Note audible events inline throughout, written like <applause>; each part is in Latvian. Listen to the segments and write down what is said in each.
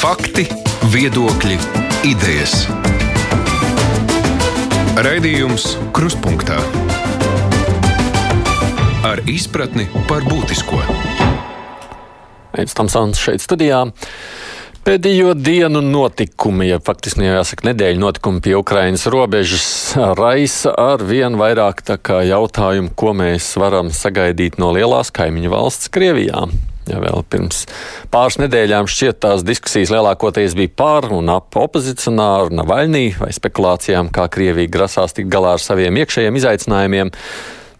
Fakti, viedokļi, idejas. Raidījums Kruspunkta ar izpratni par būtisko. Aizsmeļamies Tamsons šeit studijā. Pēdējo dienu notikumi, ja faktiski jāsaka nedēļu notikumi pie Ukrainas robežas, raisa ar vien vairāk jautājumu, ko mēs varam sagaidīt no lielās kaimiņu valsts Krievijā. Ja vēl pirms pāris nedēļām šķiet tās diskusijas lielākoties bija par un ap opozicionāru Navaļnī vai spekulācijām, kā Krievija grasās tikt galā ar saviem iekšējiem izaicinājumiem,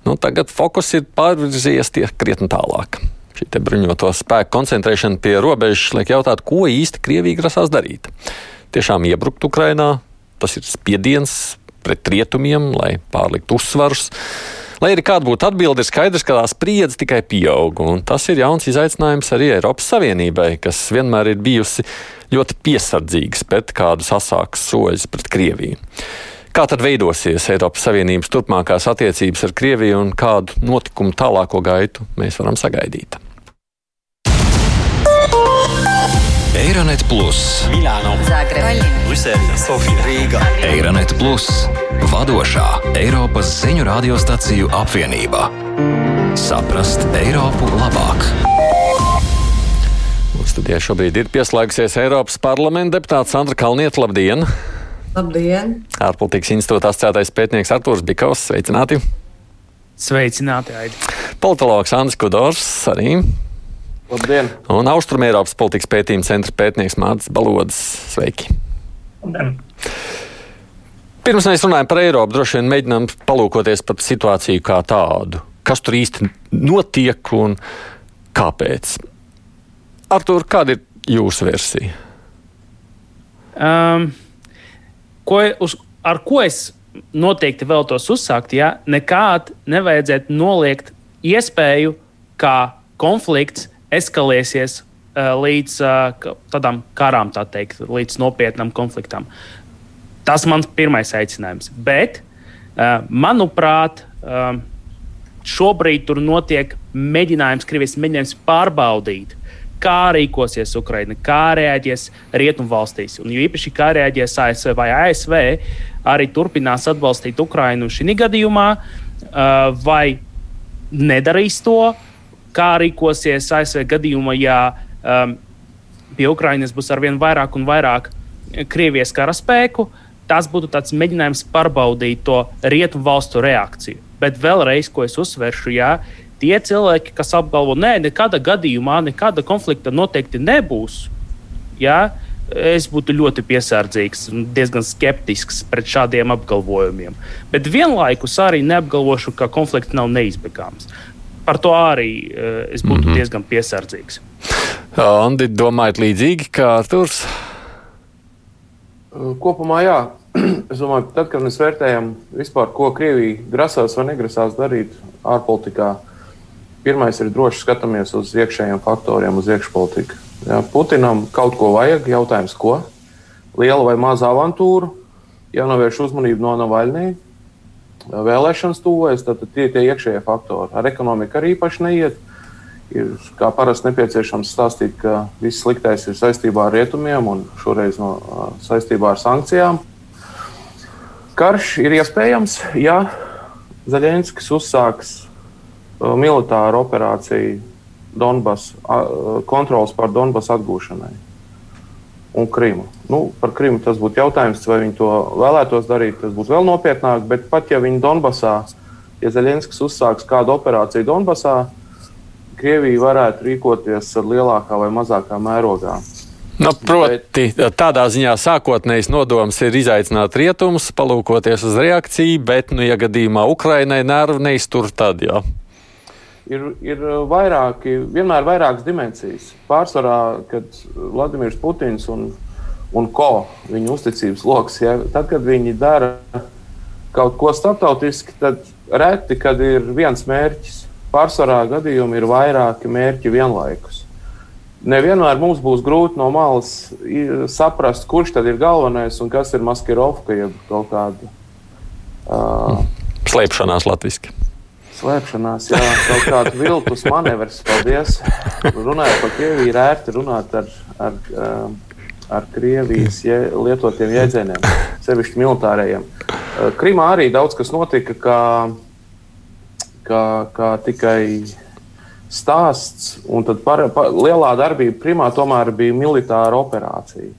nu, tagad fokus ir pārvirzījies tie krietni tālāk. Šī bruņoto spēku koncentrēšana pie robežas liek jautāt, ko īsti Krievija grasās darīt. Tiešām iebrukt Ukrainā, tas ir spiediens pret rietumiem, lai pārliktu uzsvarus. Lai arī kāda būtu atbilde, ir skaidrs, ka tā spriedze tikai pieaug. Tas ir jauns izaicinājums arī Eiropas Savienībai, kas vienmēr ir bijusi ļoti piesardzīga pret kādu sasāku soļus pret Krieviju. Kā tad veidosies Eiropas Savienības turpmākās attiecības ar Krieviju un kādu notikumu tālāko gaitu mēs varam sagaidīt? Eironet Plus, Milāno, Zagreba, Brisele, Sofija, Rīga. Eironet Plus, vadošā Eiropas ziņu radiostaciju apvienība. Saprast Eiropu labāk! Studijā šobrīd ir pieslēgusies Eiropas parlamenta deputāts Sandra Kalnieta. Labdien! Labdien! Ārpolitikas institūta asociētais pētnieks Artūrs Bikovs. Sveicināti! Sveicināti, Aidi! Politologs Andris Kudors arī. Labdien! Un Austrumēropas politikas pētījuma centra pētnieks Mārcis Balodis. Sveiki! Labdien. Pirms mēs runājam par Eiropu, droši vien mēģinām palūkoties par situāciju kā tādu. Kas tur īsti notiek un kāpēc? Artur, kāda ir jūsu versija? Um, ko, uz, ar ko es noteikti vēlos uzsākt? Ja nekād nevajadzētu noliegt iespēju, ka konflikts eskalēsies līdz tādām karām, tā teikt, līdz nopietnam konfliktam. Tas mans pirmais aicinājums. Bet, manuprāt, šobrīd tur notiek mēģinājums, Krievijas mēģinājums pārbaudīt, kā rīkosies Ukraina, kā reaģēs Rietumvalstīs. Un īpaši kā reaģēs ASV vai ASV, arī turpinās atbalstīt Ukrainu šī gadījumā, vai nedarīs to, kā rīkosies ASV gadījumā, ja um, pie Ukrainas būs arvien vairāk un vairāk Krievijas karaspēku. Tas būtu tāds mēģinājums pārbaudīt to rietumu valstu reakciju. Bet vēlreiz, ko es uzsveršu, jā, tie cilvēki, kas apgalvo, ka nekāda gadījumā, nekāda konflikta noteikti nebūs, jā, es būtu ļoti piesardzīgs un diezgan skeptisks pret šādiem apgalvojumiem. Bet vienlaikus arī neapgalvošu, ka konflikts nav neizbēgams par to arī uh, es būtu mm -hmm. diezgan piesardzīgs. Andi, domājat līdzīgi kā Arthurs? Kopumā jā. <clears throat> Es domāju, ka tad, kad mēs vērtējam vispār, ko Krievija grasās vai negrasās darīt ārpolitikā, pirmais ir droši skatāmies uz iekšējiem faktoriem, uz iekšpolitiku. Ja, Putinam kaut ko vajag, jautājums, ko? Liela vai maza avantūra, jānovērš uzmanību no Navaļnijas vēlēšanas tuvojas, tad tie ir tie iekšējie faktori. Ar ekonomiku arī īpaši neiet. Ir kā parasti nepieciešams stāstīt, ka viss sliktais ir saistībā ar rietumiem un šoreiz no, saistībā ar sankcijām. Karš ir iespējams, ja Zaļenskis uzsāks militāru operāciju Donbass, kontrols pār Donbass atgūšanai un Krimu. Nu, par Krimu tas būtu jautājums, vai viņi to vēlētos darīt. Tas būtu vēl nopietnāk, bet pat ja viņi Donbasā, ja Zelenskis uzsāks kādu operāciju Donbasā, Krievija varētu rīkoties lielākā vai mazākā mērogā. Nu, proti, tādā ziņā sākotnējs nodoms ir izaicināt rietumus, palūkoties uz reakciju, bet, nu, ja gadījumā Ukrainai nervu neiztur, tad jā. Ja ir, ir vairāki, vienmēr vairākas dimensijas. Pārsvarā, kad Vladimirs Putins un, un ko viņa uzticības lokus, ja, tad, kad viņi dara kaut ko starptautiski, tad reti, kad ir viens mērķis. Pārsvarā gadījumi ir vairāki mērķi vienlaikus. Nevienmēr mums būs grūti no malas saprast, kurš tad ir galvenais un kas ir maskirovka, jeb kaut kāda. Uh, Slēpšanās latviešu slēpšanās, jā, kaut kāda viltus manevrs. Paldies. Runājot par Krieviju, ir ērti runāt ar, ar, um, ar Krievijas je, lietotiem jēdzieniem, sevišķi militārajiem. Krimā arī daudz kas notika, kā, kā, kā tikai stāsts, un tad par, par, lielā darbība Krimā tomēr bija militāra operācija.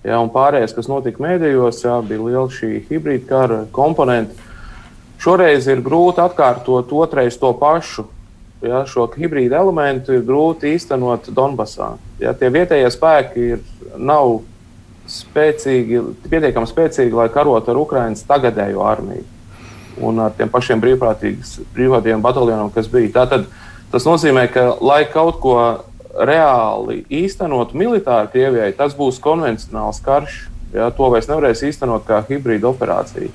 Ja, un pārējais, kas notika mēdījos, jā, bija liela šī hibrīda kara komponente. Šoreiz ir grūti atkārtot otrais to pašu. Ja, šo hibrīdu elementu ir grūti īstenot Donbasā. Ja, tie vietējie spēki ir, nav spēcīgi, pietiekami spēcīgi, lai karotu ar Ukraiņas tagadējo armiju un ar tiem pašiem brīvprātīgiem bataljoniem, kas bija. Tātad, tas nozīmē, ka, lai kaut ko reāli īstenot militāri Krievijai, tas būs konvencionāls karš. Ja, to vairs nevarēs īstenot kā hibrīda operācija.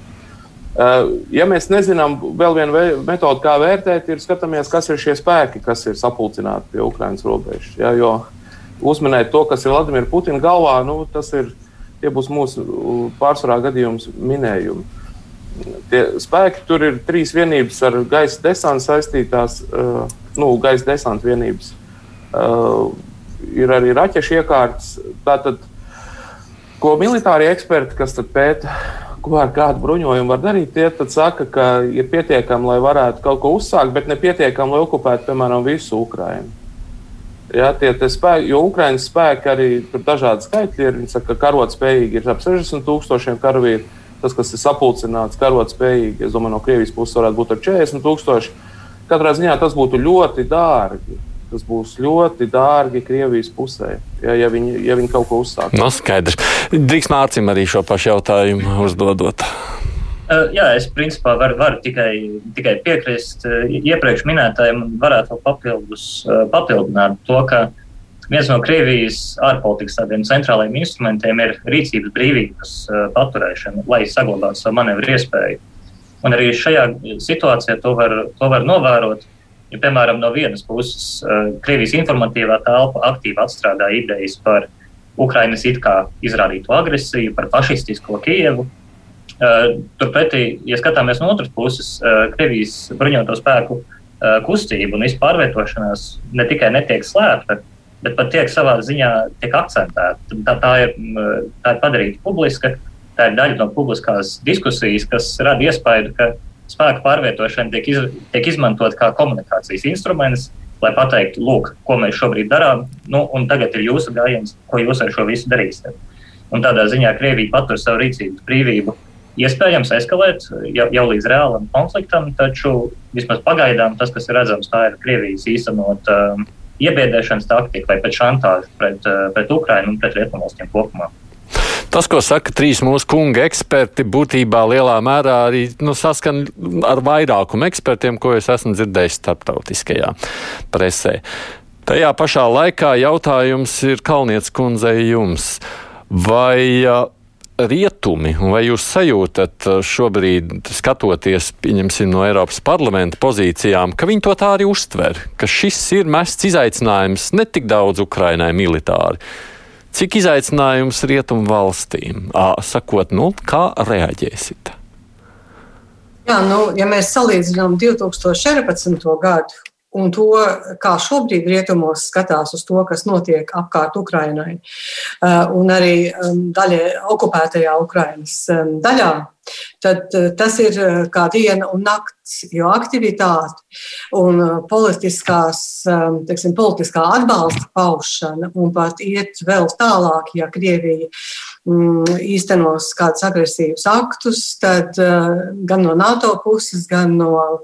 Uh, ja mēs nezinām, vēl viena metode, kā vērtēt, ir skatāmies, kas ir šie spēki, kas ir sapulcināti pie Ukraiņas robežas. Ja, jo uzminēt to, kas ir Vladimira Putina galvā, nu, tas ir, būs mūsu pārsvarā gadījums minējumi. Tie spēki tur ir trīs vienības ar gaisa desantu saistītās, uh, nu, gaisa desantu vienības. Uh, ir arī raķešu iekārtas. Tātad, ko militārie eksperti, kas pēta, ko ar kādu bruņojumu var darīt, tie saka, ka ir pietiekami, lai varētu kaut ko uzsākt, bet nepietiekami, lai okupētu, piemēram, visu Ukrajinu. Ja, tie, tie spēki, jo Ukraiņas spēki arī tur dažādi skaitļi ir. Viņi saka, ka karot spējīgi ir ap 60 tūkstošiem karavīru. Tas, kas ir sapulcināts, karot spējīgi, es domāju, no Krievijas puses varētu būt ar 40 tūkstoši. Katrā ziņā tas būtu ļoti dārgi tas būs ļoti dārgi Krievijas pusē, ja, ja, viņi, ja viņi kaut ko uzsāk. No, nu, skaidrs. Drīz Mārcim arī šo pašu jautājumu uzdodot. Uh, jā, es principā varu, varu tikai, tikai piekrist uh, iepriekš minētājiem un varētu papildus, uh, papildināt to, ka viens no Krievijas ārpolitikas tādiem centrālajiem instrumentiem ir rīcības brīvības paturēšana, lai saglabātu savu manevru iespēju. Un arī šajā situācijā to var, to var novērot Ja, piemēram, no vienas puses uh, Krievijas informatīvā telpa aktīvi atstrādā idejas par Ukrainas it kā izrādīto agresiju, par fašistisko Kievu. Uh, turpretī, ja skatāmies no otras puses, uh, Krievijas bruņoto spēku kustība un vispārvietošanās ne tikai netiek slēpta, bet pat tiek savā ziņā tiek akcentēta. Tā, tā, ir, tā ir padarīta publiska, tā ir daļa no publiskās diskusijas, kas rada iespēju, ka spēku pārvietošana tiek, iz, tiek izmantot kā komunikācijas instruments, lai pateiktu, lūk, ko mēs šobrīd darām, nu, un tagad ir jūsu gājiens, ko jūs ar šo visu darīsiet. Un tādā ziņā Krievija patur savu rīcības brīvību. Iespējams, eskalēt jau, jau līdz reālam konfliktam, taču vismaz pagaidām tas, kas ir redzams, tā ir Krievijas īstenot um, iebiedēšanas taktika vai pēc šantāžu pret, uh, pret Ukrainu un pret Rietumvalstiem kopumā. Tas, ko saka trīs mūsu kunga eksperti, būtībā lielā mērā arī nu, saskan ar vairākumu ekspertiem, ko es esmu dzirdējis starptautiskajā presē. Tajā pašā laikā jautājums ir Kalnietes kundzei jums. Vai rietumi, vai jūs sajūtat šobrīd, skatoties no Eiropas parlamenta pozīcijām, ka viņi to tā arī uztver, ka šis ir mests izaicinājums ne tik daudz Ukrainai militāri, Cik izaicinājums rietumu valstīm? Sakot, nu, kā reaģēsit? Jā, nu, ja mēs salīdzinām 2014. gadu un to, kā šobrīd rietumos skatās uz to, kas notiek apkārt Ukrainai, un arī daļai okupētajā Ukrainas daļā, tad tas ir kā diena un nakts, jo aktivitāte un politiskās, teiksim, politiskā atbalsta paušana un pat iet vēl tālāk, ja Krievija īstenos kādus agresīvus aktus, tad gan no NATO puses, gan no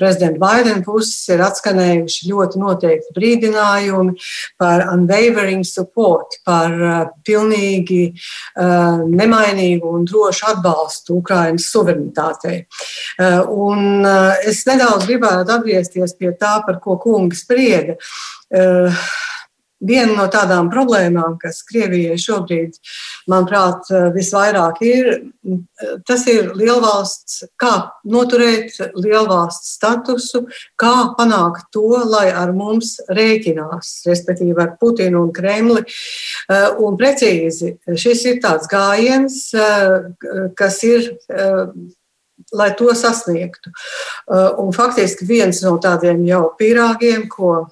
prezidenta Baidena puses ir atskanējuši ļoti noteikti brīdinājumi par unwavering support, par pilnīgi nemainīgu un drošu atbalstu Ukrainas suverenitātei. Un eh, es nedaudz gribētu atgriezties pie tā, par ko kungi sprieda. Eh, viena no tādām problēmām, kas Krievijai šobrīd, manuprāt, eh, visvairāk ir, tas ir lielvalsts, kā noturēt lielvalsts statusu, kā panākt to, lai ar mums rēķinās, respektīvi ar Putinu un Kremli. Un precīzi šis ir tāds gājiens, kas ir lai to sasniegtu. Un faktiski viens no tādiem jau pīrāgiem, ko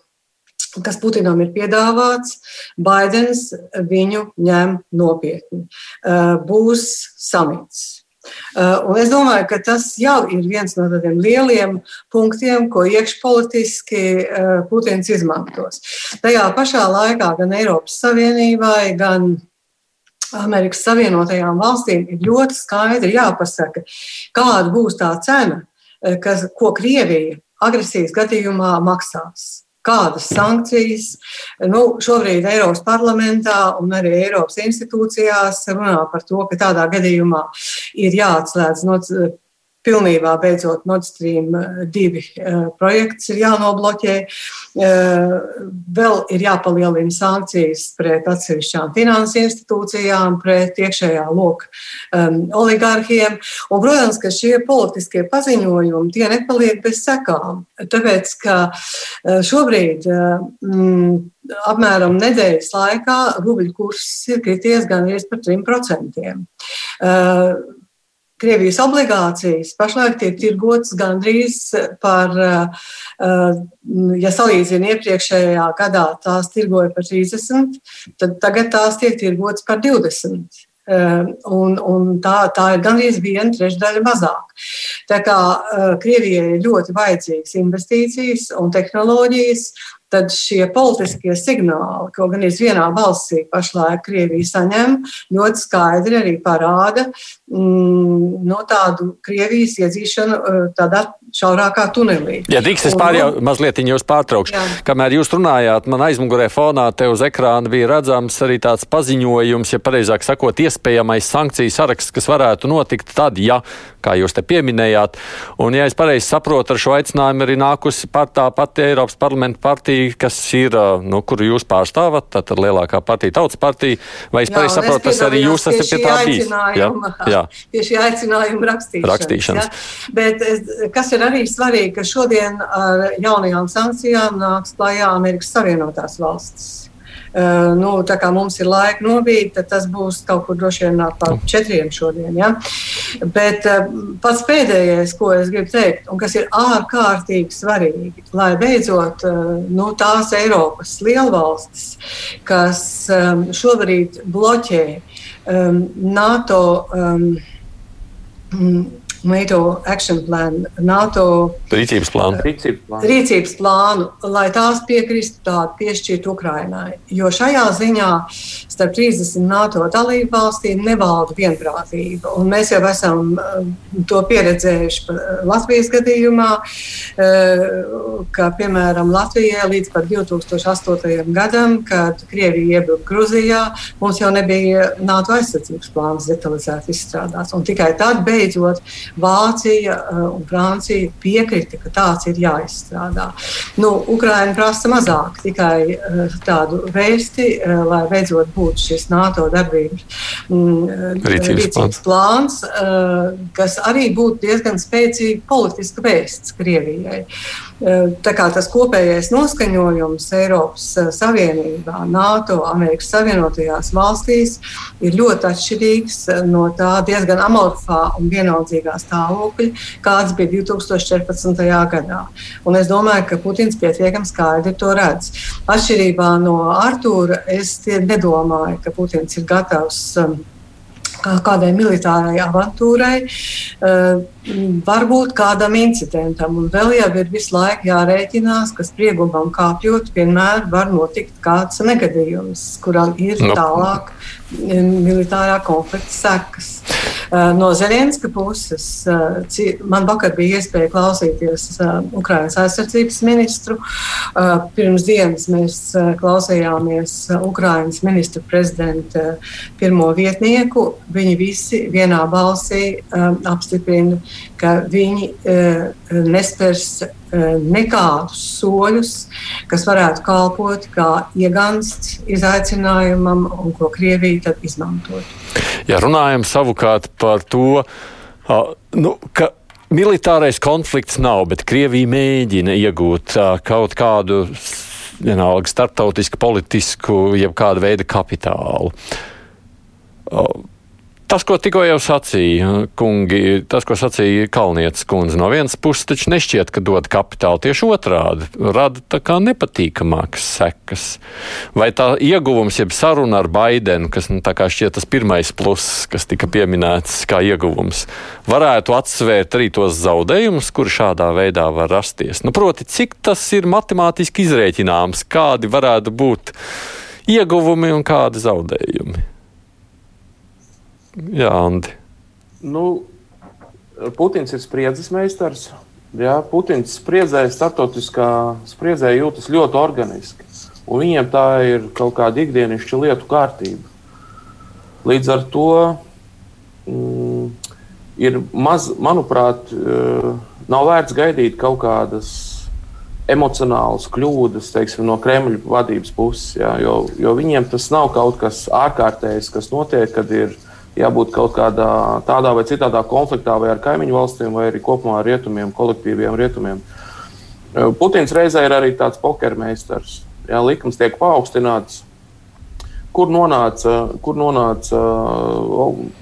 kas Putinam ir piedāvāts, Baidens viņu ņem nopietni. Būs samits. Un es domāju, ka tas jau ir viens no tādiem lieliem punktiem, ko iekšpolitiski Putins izmantos. Tajā pašā laikā gan Eiropas Savienībai, gan Amerikas Savienotajām valstīm ir ļoti skaidri jāpasaka, kāda būs tā cena, kas, ko Krievija agresijas gadījumā maksās kādas sankcijas. Nu, šobrīd Eiropas parlamentā un arī Eiropas institūcijās runā par to, ka tādā gadījumā ir jāatslēdz no pilnībā beidzot Nord Stream 2 eh, eh, projekts ir jānobloķē. Eh, vēl ir jāpalielina sankcijas pret atsevišķām finanses institūcijām, pret iekšējā loka um, oligarhiem. Un, protams, ka šie politiskie paziņojumi tie nepaliek bez sekām. Tāpēc, ka šobrīd mm, apmēram nedēļas laikā rubļu kurs ir krities gan par 3%. Uh, Krievijas obligācijas pašlaik tiek tirgotas gandrīz par, eh, ja salīdzina iepriekšējā gadā, tās tirgoja par 30, tad tagad tās tiek tirgotas par 20. Eh, un, un tā, tā ir gandrīz viena trešdaļa mazāk. Tā kā eh, Krievijai ir ļoti vajadzīgas investīcijas un tehnoloģijas, tad šie politiskie signāli, ko gan vienā balsī pašlaik Krievija saņem, ļoti skaidri arī parāda mm, no tādu Krievijas iedzīšanu eh, tādā šaurākā tunelī. Ja drīkst, es pār jau mazliet jūs pārtraukšu. Jā. Kamēr jūs runājāt, man aizmugurē fonā te uz ekrāna bija redzams arī tāds paziņojums, ja pareizāk sakot, iespējamais sankciju saraksts, kas varētu notikt tad, ja, kā jūs te pieminējāt, un ja es pareizi saprotu, ar šo aicinājumu arī nākusi pat tā pati Eiropas parlamenta partija kas ir, nu, kuru jūs pārstāvat, tātad lielākā partija, tautas partija, vai es pareizi saprotu, tas arī jūs esat pie tā bijis? Jā, jā. <laughs> Pie šī aicinājuma rakstīšanas. rakstīšanas. Ja? Bet kas ir arī svarīgi, ka šodien ar jaunajām sankcijām nāks klājā Amerikas Savienotās valstis. Uh, nu, tā kā mums ir laika nobīt, tad tas būs kaut kur droši vien ap četriem šodien. Ja? Bet uh, pats pēdējais, ko es gribu teikt, un kas ir ārkārtīgi svarīgi, lai beidzot uh, nu, tās Eiropas lielvalstis, kas um, šobrīd bloķē um, NATO. Um, NATO Action Plan, NATO rīcības plānu. Rīcības plānu. Rīcības plānu, lai tās piekristu tādu piešķirt Ukrainai. Jo šajā ziņā starp 30 NATO dalību valstīm nevalda vienprātība. Un mēs jau esam uh, to pieredzējuši Latvijas gadījumā, uh, ka, piemēram, Latvijai līdz 2008. gadam, kad Krievija iebruka Gruzijā, mums jau nebija NATO aizsardzības plāns detalizēti izstrādāts. Un tikai tad beidzot Vācija eh, un Francija piekrita, ka tāds ir jāizstrādā. Nu, Ukraina prasa mazāk, tikai eh, tādu vēsti, eh, lai beidzot būtu šis NATO darbības mm, rīcības plāns, kas arī būtu diezgan spēcīga politiska vēsts Krievijai. Kā tas kopējais noskaņojums Eiropas Savienībā, NATO, Amerikas Savienotajās valstīs ir ļoti atšķirīgs no tā diezgan amorfā un vienaldzīgā stāvokļa, kāds bija 2014. gadā. Un es domāju, ka Putins pietiekami skaidri to redz. Atšķirībā no Artūra, es nedomāju, ka Putins ir gatavs. Um, kādai militārai avantūrai, uh, varbūt kādam incidentam. Un vēl jau ir visu laiku jārēķinās, ka spriegumam kāpjot, vienmēr var notikt kāds negadījums, kuram ir. Nu. tālāk militārā konflikta sekas. Eh, no Zelenska puses eh, man vakar bija iespēja klausīties eh, Ukraiņas aizsardzības ministru. Pirms dienas mēs klausījāmies Ukraiņas ministra prezidenta pirmo vietnieku. Viņi visi vienā balsī apstiprina, ka viņi nespērs nekādus soļus, kas varētu kalpot kā iegansts izaicinājumam un ko Krievija tad izmantot. Ja runājam savukārt par to, nu, ka militārais konflikts nav, bet Krievija mēģina iegūt kaut kādu vienalga starptautisku, politisku, jeb kādu veidu kapitālu. Tas, ko tikko jau sacīja kungi, tas, ko sacīja Kalnietes kundze, no vienas puses taču nešķiet, ka dod kapitālu tieši otrādi, rada tā kā nepatīkamākas sekas. Vai tā ieguvums, jeb saruna ar Baidenu, kas nu, tā kā šķiet tas pirmais pluss, kas tika pieminēts kā ieguvums, varētu atsvērt arī tos zaudējumus, kuri šādā veidā var rasties. Nu, proti, cik tas ir matemātiski izrēķināms, kādi varētu būt ieguvumi un kādi zaudējumi? Jā, Andi. Nu, Putins ir spriedzes meistars. Jā, Putins spriedzē, starptautiskā spriedzē jūtas ļoti organiski. Un viņiem tā ir kaut kāda ikdienišķa lietu kārtība. Līdz ar to mm, ir maz, manuprāt, eh, nav vērts gaidīt kaut kādas emocionālas kļūdas teiksim, no Kremļa vadības puses. Jā, jo, jo viņiem tas nav kaut kas ārkārtējs, kas notiek, kad ir ielikās jābūt kaut kādā tādā vai citādā konfliktā vai ar kaimiņu valstīm, vai arī kopumā ar rietumiem, kolektīviem rietumiem. Putins reizē ir arī tāds pokermeistars. Jā, likums tiek paaugstināts. Kur nonāca, kur nonāca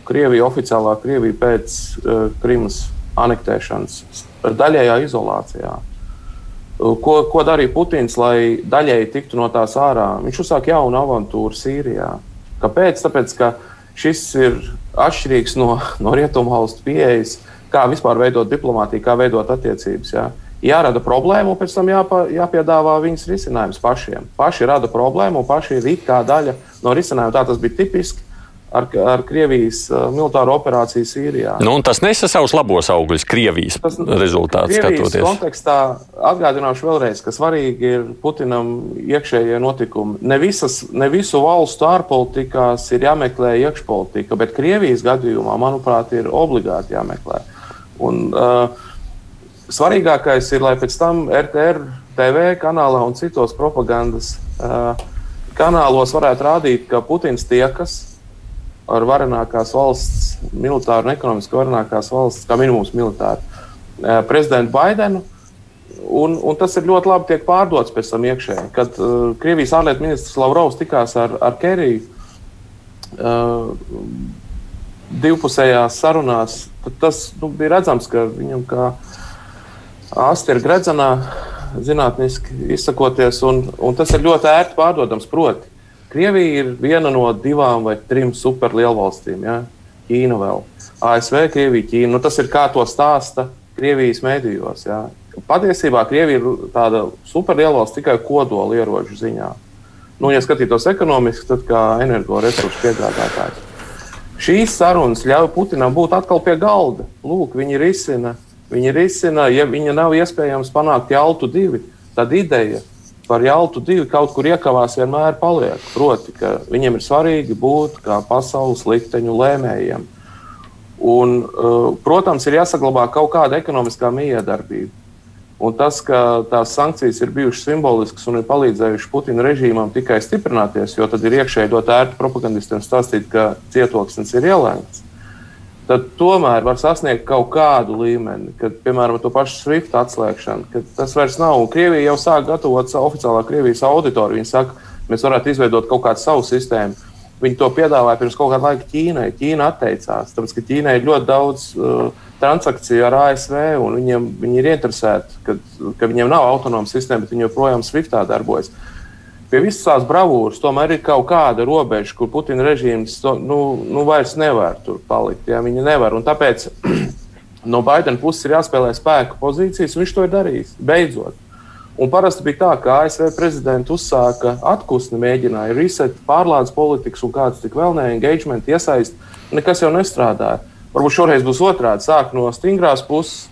Krievija, oficiālā Krievija pēc uh, Krimas anektēšanas? Daļējā izolācijā. Uh, ko, ko darīja Putins, lai daļēji tiktu no tās ārā? Viņš uzsāka jaunu avantūru Sīrijā. Kāpēc? Tāpēc, ka uh, Šis ir atšķirīgs no, no rietumu valstu pieejas, kā vispār veidot diplomātiju, kā veidot attiecības. Jā. Jārada problēma, un pēc tam jāpa, jāpiedāvā viņas risinājums pašiem. Paši rada problēmu, un paši ir it kā daļa no risinājuma. Tā tas bija tipiski ar, ar Krievijas uh, militāro operāciju Sīrijā. Nu, tas nesa savus labos augļus Krievijas tas, rezultātus Krievijas skatoties. kontekstā atgādināšu vēlreiz, ka svarīgi ir Putinam iekšējie notikumi. Ne, visas, ne visu valstu ārpolitikās ir jāmeklē iekšpolitika, bet Krievijas gadījumā, manuprāt, ir obligāti jāmeklē. Un, uh, svarīgākais ir, lai pēc tam RTR TV kanālā un citos propagandas uh, kanālos varētu rādīt, ka Putins tiekas ar varenākās valsts, militāru un ekonomiski varenākās valsts, kā minimums militāru, prezidentu Baidenu. Un, un tas ir ļoti labi tiek pārdots pēc tam iekšēji. Kad uh, Krievijas ārlietu ministrs Lavrovs tikās ar, ar Keriju uh, divpusējās sarunās, tad tas nu, bija redzams, ka viņam kā asti ir gredzenā, zinātniski izsakoties, un, un tas ir ļoti ērti pārdodams. Proti, Krievija ir viena no divām vai trim superlielvalstīm. Ja? Ķīna vēl. ASV, Krievija, Ķīna. Nu, tas ir kā to stāsta Krievijas medijos. Ja? Patiesībā Krievija ir tāda superlielvalsts tikai kodola ieroču ziņā. Nu, ja skatītos ekonomiski, tad kā energoresursu piegādātājs. Šīs sarunas ļauj Putinam būt atkal pie galda. Lūk, viņi risina, viņi risina, ja viņa nav iespējams panākt Jaltu divi, tad ideja par Jaltu divi kaut kur iekavās vienmēr paliek. Proti, ka viņiem ir svarīgi būt kā pasaules likteņu lēmējiem. Un, uh, protams, ir jāsaglabā kaut kāda ekonomiskā miedarbība. Un tas, ka tās sankcijas ir bijušas simboliskas un ir palīdzējušas Putina režīmam tikai stiprināties, jo tad ir iekšēji dot ērti propagandistiem stāstīt, ka cietoksnis ir ielēgts tad tomēr var sasniegt kaut kādu līmeni, kad, piemēram, to pašu SWIFT atslēgšanu, kad tas vairs nav. Krievija jau sāk gatavot savu oficiālā Krievijas auditoriju. Viņi saka, mēs varētu izveidot kaut kādu savu sistēmu. Viņi to piedāvāja pirms kaut kāda laika Ķīnai. Ķīna atteicās, tāpēc ka Ķīnai ir ļoti daudz uh, transakciju ar ASV, un viņiem, viņi ir interesēti, ka, ka viņiem nav autonoma sistēma, bet viņi joprojām SWIFTā darbojas. Uh, pie visas tās bravūras tomēr ir kaut kāda robeža, kur Putina režīms to, nu, nu, vairs nevar tur palikt. Ja, viņi nevar. Un tāpēc <clears throat> no Baidena puses ir jāspēlē spēku pozīcijas, un viņš to ir darījis. Beidzot. Un parasti bija tā, ka ASV prezidents uzsāka atpūsni, mēģināja reset, pārlādes politikas un kāds tik vēl ne engagement, iesaist. Nekas jau nestrādāja. Varbūt šoreiz būs otrādi. Sāk no stingrās puses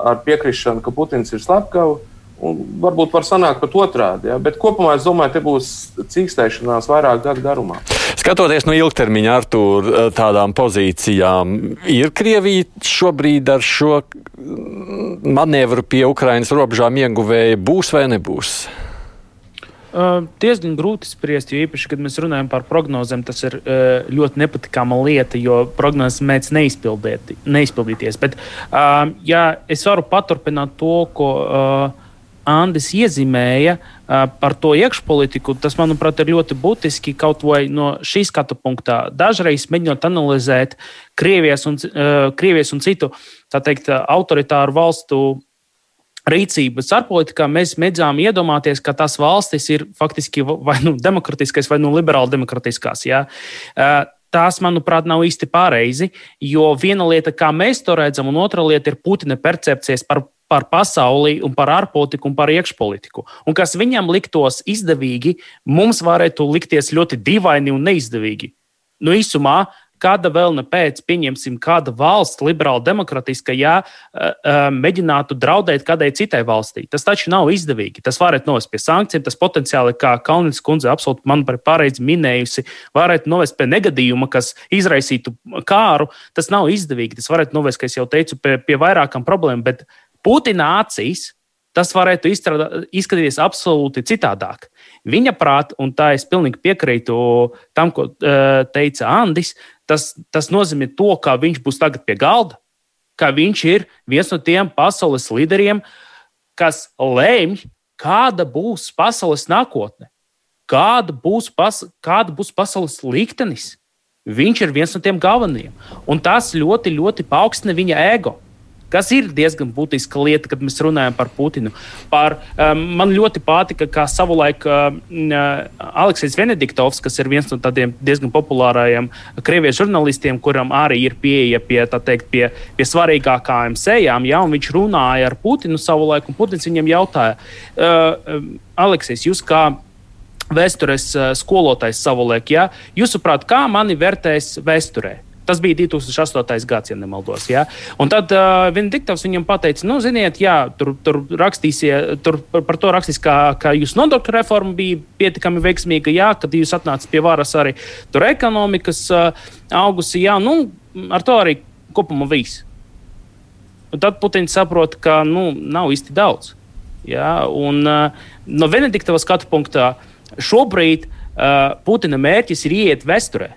ar piekrišanu, ka Putins ir slepkavs Un varbūt var sanākt pat otrādi. Ja? Bet kopumā es domāju, ka būs cīkstēšanās vairāk gadu garumā. Skatoties no ilgtermiņa ar eh, tādām pozīcijām, ir Krievija šobrīd ar šo manevru pie Ukrainas robežām ieguvēja būs vai nebūs? Uh, diezgan grūti spriest, jo īpaši, kad mēs runājam par prognozēm, tas ir uh, ļoti nepatīkama lieta, jo prognozes mēdz neizpildīties. Bet, uh, ja es varu paturpināt to, ko uh, Andis iezīmēja uh, par to iekšpolitiku, tas, manuprāt, ir ļoti būtiski kaut vai no šī skatu punktā. Dažreiz mēģinot analizēt Krievijas un, uh, Krievijas un citu teikt, autoritāru valstu rīcības ārpolitikā mēs mēģinām iedomāties, ka tās valstis ir faktiski vai nu demokratiskās, vai nu liberāli demokratiskās. Ja? Tās, manuprāt, nav īsti pareizi, jo viena lieta, kā mēs to redzam, un otra lieta ir Putina percepcijas par, par pasauli, un par ārpolitiku un par iekšpolitiku. Un kas viņam liktos izdevīgi, mums varētu likties ļoti dīvaini un neizdevīgi. Nu, īsumā, kāda vēl ne pēc, pieņemsim, kāda valsts, liberāla, demokratiska, ja mēģinātu draudēt kādai citai valstī. Tas taču nav izdevīgi. Tas varētu novest pie sankcijiem, tas potenciāli, kā Kalniņš kundze absolūti man par pareizi minējusi, varētu novest pie negadījuma, kas izraisītu kāru. Tas nav izdevīgi. Tas varētu novest, kā jau teicu, pie, pie vairākām problēmām, Putina acīs tas varētu izstrādā, izskatīties absolūti citādāk. Viņa prātā, un tā es pilnīgi piekrītu tam, ko teica Andris, tas, tas nozīmē to, ka viņš būs tagad pie galda, ka viņš ir viens no tiem pasaules līderiem, kas lemj, kāda būs pasaules nākotne, kāda būs, pas, kāda būs pasaules liktenis. Viņš ir viens no tiem galvenajiem, un tas ļoti, ļoti paaugstina viņa ego kas ir diezgan būtiska lieta, kad mēs runājam par Putinu. Par, um, man ļoti patika, kā savulaik uh, Aleksis Venediktovs, kas ir viens no tādiem diezgan populārajiem krievijas žurnālistiem, kuram arī ir pieeja pie, teikt, pie, pie svarīgākajām sejām, ja, un viņš runāja ar Putinu savulaik, un Putins viņam jautāja, uh, Aleksis, jūs kā vēstures skolotājs savulaik, ja, jūsuprāt, kā mani vērtēs vēsturē? Tas bija 2008. gads, ja nemaldos. Ja? Un tad uh, Venediktovs viņam teica, nu, ziniet, jā, tur, tur rakstīsiet, tur par, to rakstīs, ka, ka jūsu nodokļu reforma bija pietiekami veiksmīga, jā, kad jūs atnācāt pie varas arī tur ekonomikas uh, augusi, jā, nu, ar to arī kopumā viss. Un tad Putins saprot, ka nu, nav īsti daudz. Ja? Un, uh, no Venediktava skatu punktā šobrīd uh, Putina mērķis ir iet vēsturē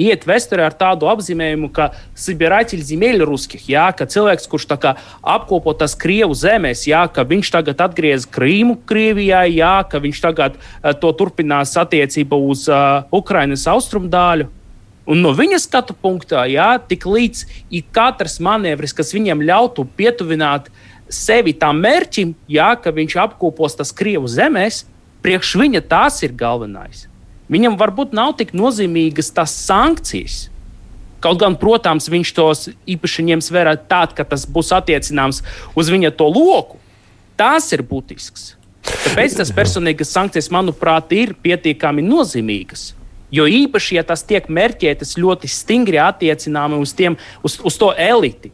iet vēsturē ar tādu apzīmējumu, ka Sibiraķis zemeļu ruskih, jā, ka cilvēks, kurš apkopo tās Krievu zemēs, jā, ka viņš tagad atgriez Krīmu Krievijā, jā, ka viņš tagad uh, to turpinās attiecībā uz uh, Ukrainas austrumdaļu. Un no viņa skatu punktā, jā, tik līdz ir katrs manevris, kas viņam ļautu pietuvināt sevi tam mērķim, jā, ka viņš apkopos tas Krievu zemēs, priekš viņa tas ir galvenais. Viņam varbūt nav tik nozīmīgas tās sankcijas. Kaut gan, protams, viņš tos īpaši ņems vērā tad, kad tas būs attiecināms uz viņa to loku. Tas ir būtisks. Tāpēc tas personīgas sankcijas, manuprāt, ir pietiekami nozīmīgas. Jo īpaši, ja tas tiek mērķētas ļoti stingri attiecināmi uz, tiem, uz, uz to eliti,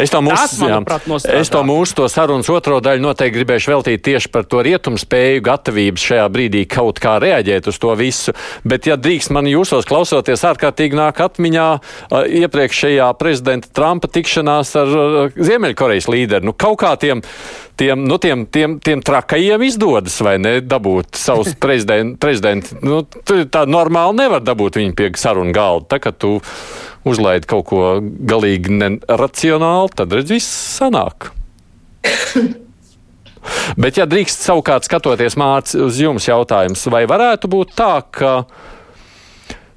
Es to mūsu, Tas, es to mūsu to sarunas otro daļu noteikti gribēšu veltīt tieši par to rietumu spēju, gatavību šajā brīdī kaut kā reaģēt uz to visu. Bet, ja drīkst man jūsos klausoties, ārkārtīgi nāk atmiņā uh, iepriekšējā prezidenta Trumpa tikšanās ar uh, Ziemeļkorejas līderi. Nu, kaut kā tiem, tiem, nu, tiem, tiem, tiem trakajiem izdodas, vai ne, dabūt savus <laughs> prezidentu. Prezident, nu, tā normāli nevar dabūt viņu pie sarunu galda. Tā, ka tu uzlaid kaut ko galīgi neracionāli, tad redz, viss sanāk. <laughs> Bet, ja drīkst savukārt skatoties māc, uz jums jautājums, vai varētu būt tā, ka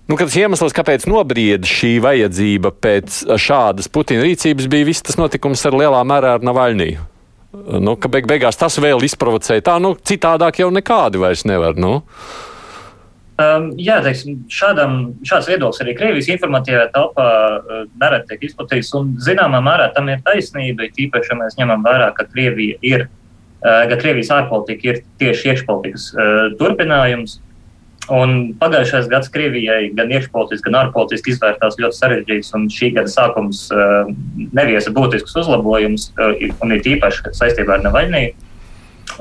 nu, tas iemesls, kāpēc nobrieda šī vajadzība pēc šādas Putina rīcības, bija viss tas notikums ar lielā mērā ar Navaļniju? Nu, ka beig beigās tas vēl izprovocēja tā, nu, citādāk jau nekādi vairs nevar. Nu. Um, jā, teiksim, šādam, šāds viedoklis arī Krievijas informatīvajā telpā uh, nereti tiek izplatīts. Un, zināmā mērā tam ir taisnība, tīpaši, ja mēs ņemam vērā, ka Krievija ir, uh, ka Krievijas ārpolitika ir tieši iekšpolitikas uh, turpinājums. Un pagājušais gads Krievijai gan iekšpolitiski, gan ārpolitiski izvērtās ļoti sarežģīts, un šī gada sākums uh, neviesa būtisks uzlabojums, uh, un ir īpaši saistībā ar Navaļniju.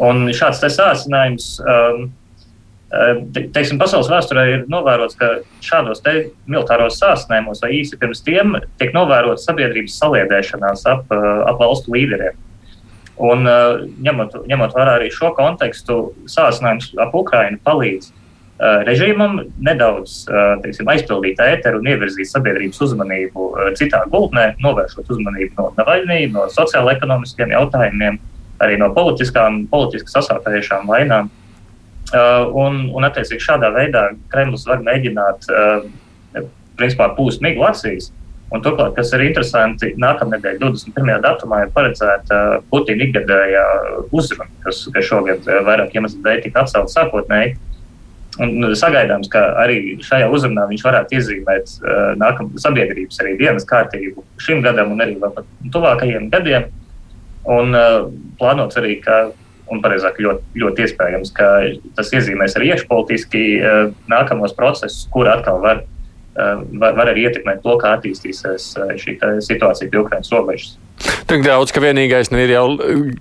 Un šāds sācinājums. Um, Teiksim, pasaules vēsturē ir novērots, ka šādos militāros sāsnējumos vai īsi pirms tiem tiek novērota sabiedrības saliedēšanās ap, ap valstu līderiem. Un, ņemot, ņemot vērā arī šo kontekstu, sāsnējums ap Ukrajinu palīdz režīmam nedaudz teiksim, aizpildīt ēteru un ievirzīt sabiedrības uzmanību citā gultnē, novēršot uzmanību no Navaļnī, no sociāla-ekonomiskiem jautājumiem, arī no politiskām, politiski sasāpējušām vainām. Uh, un, un, attiecīgi, šādā veidā Kremlis var mēģināt uh, principā, pūst miglu acīs. Un, turklāt, kas ir interesanti, nākamnedēļ, 21. datumā, ir paredzēta Putina ikgadējā uzruna, kas, kas šogad vairāk iemeslu dēļ tika atcelta sākotnēji. Un sagaidāms, ka arī šajā uzrunā viņš varētu iezīmēt uh, nākamā sabiedrības arī dienas kārtību šim gadam un arī vēl tuvākajiem gadiem. Un uh, plānots arī, ka, un pareizāk ļoti, ļoti iespējams, ka tas iezīmēs arī iekšpolitiski uh, nākamos procesus, kur atkal var, var, var arī ietekmēt to, kā attīstīsies uh, šī situācija pie Ukraiņas robežas. Tik daudz, ka vienīgais nu, ir jau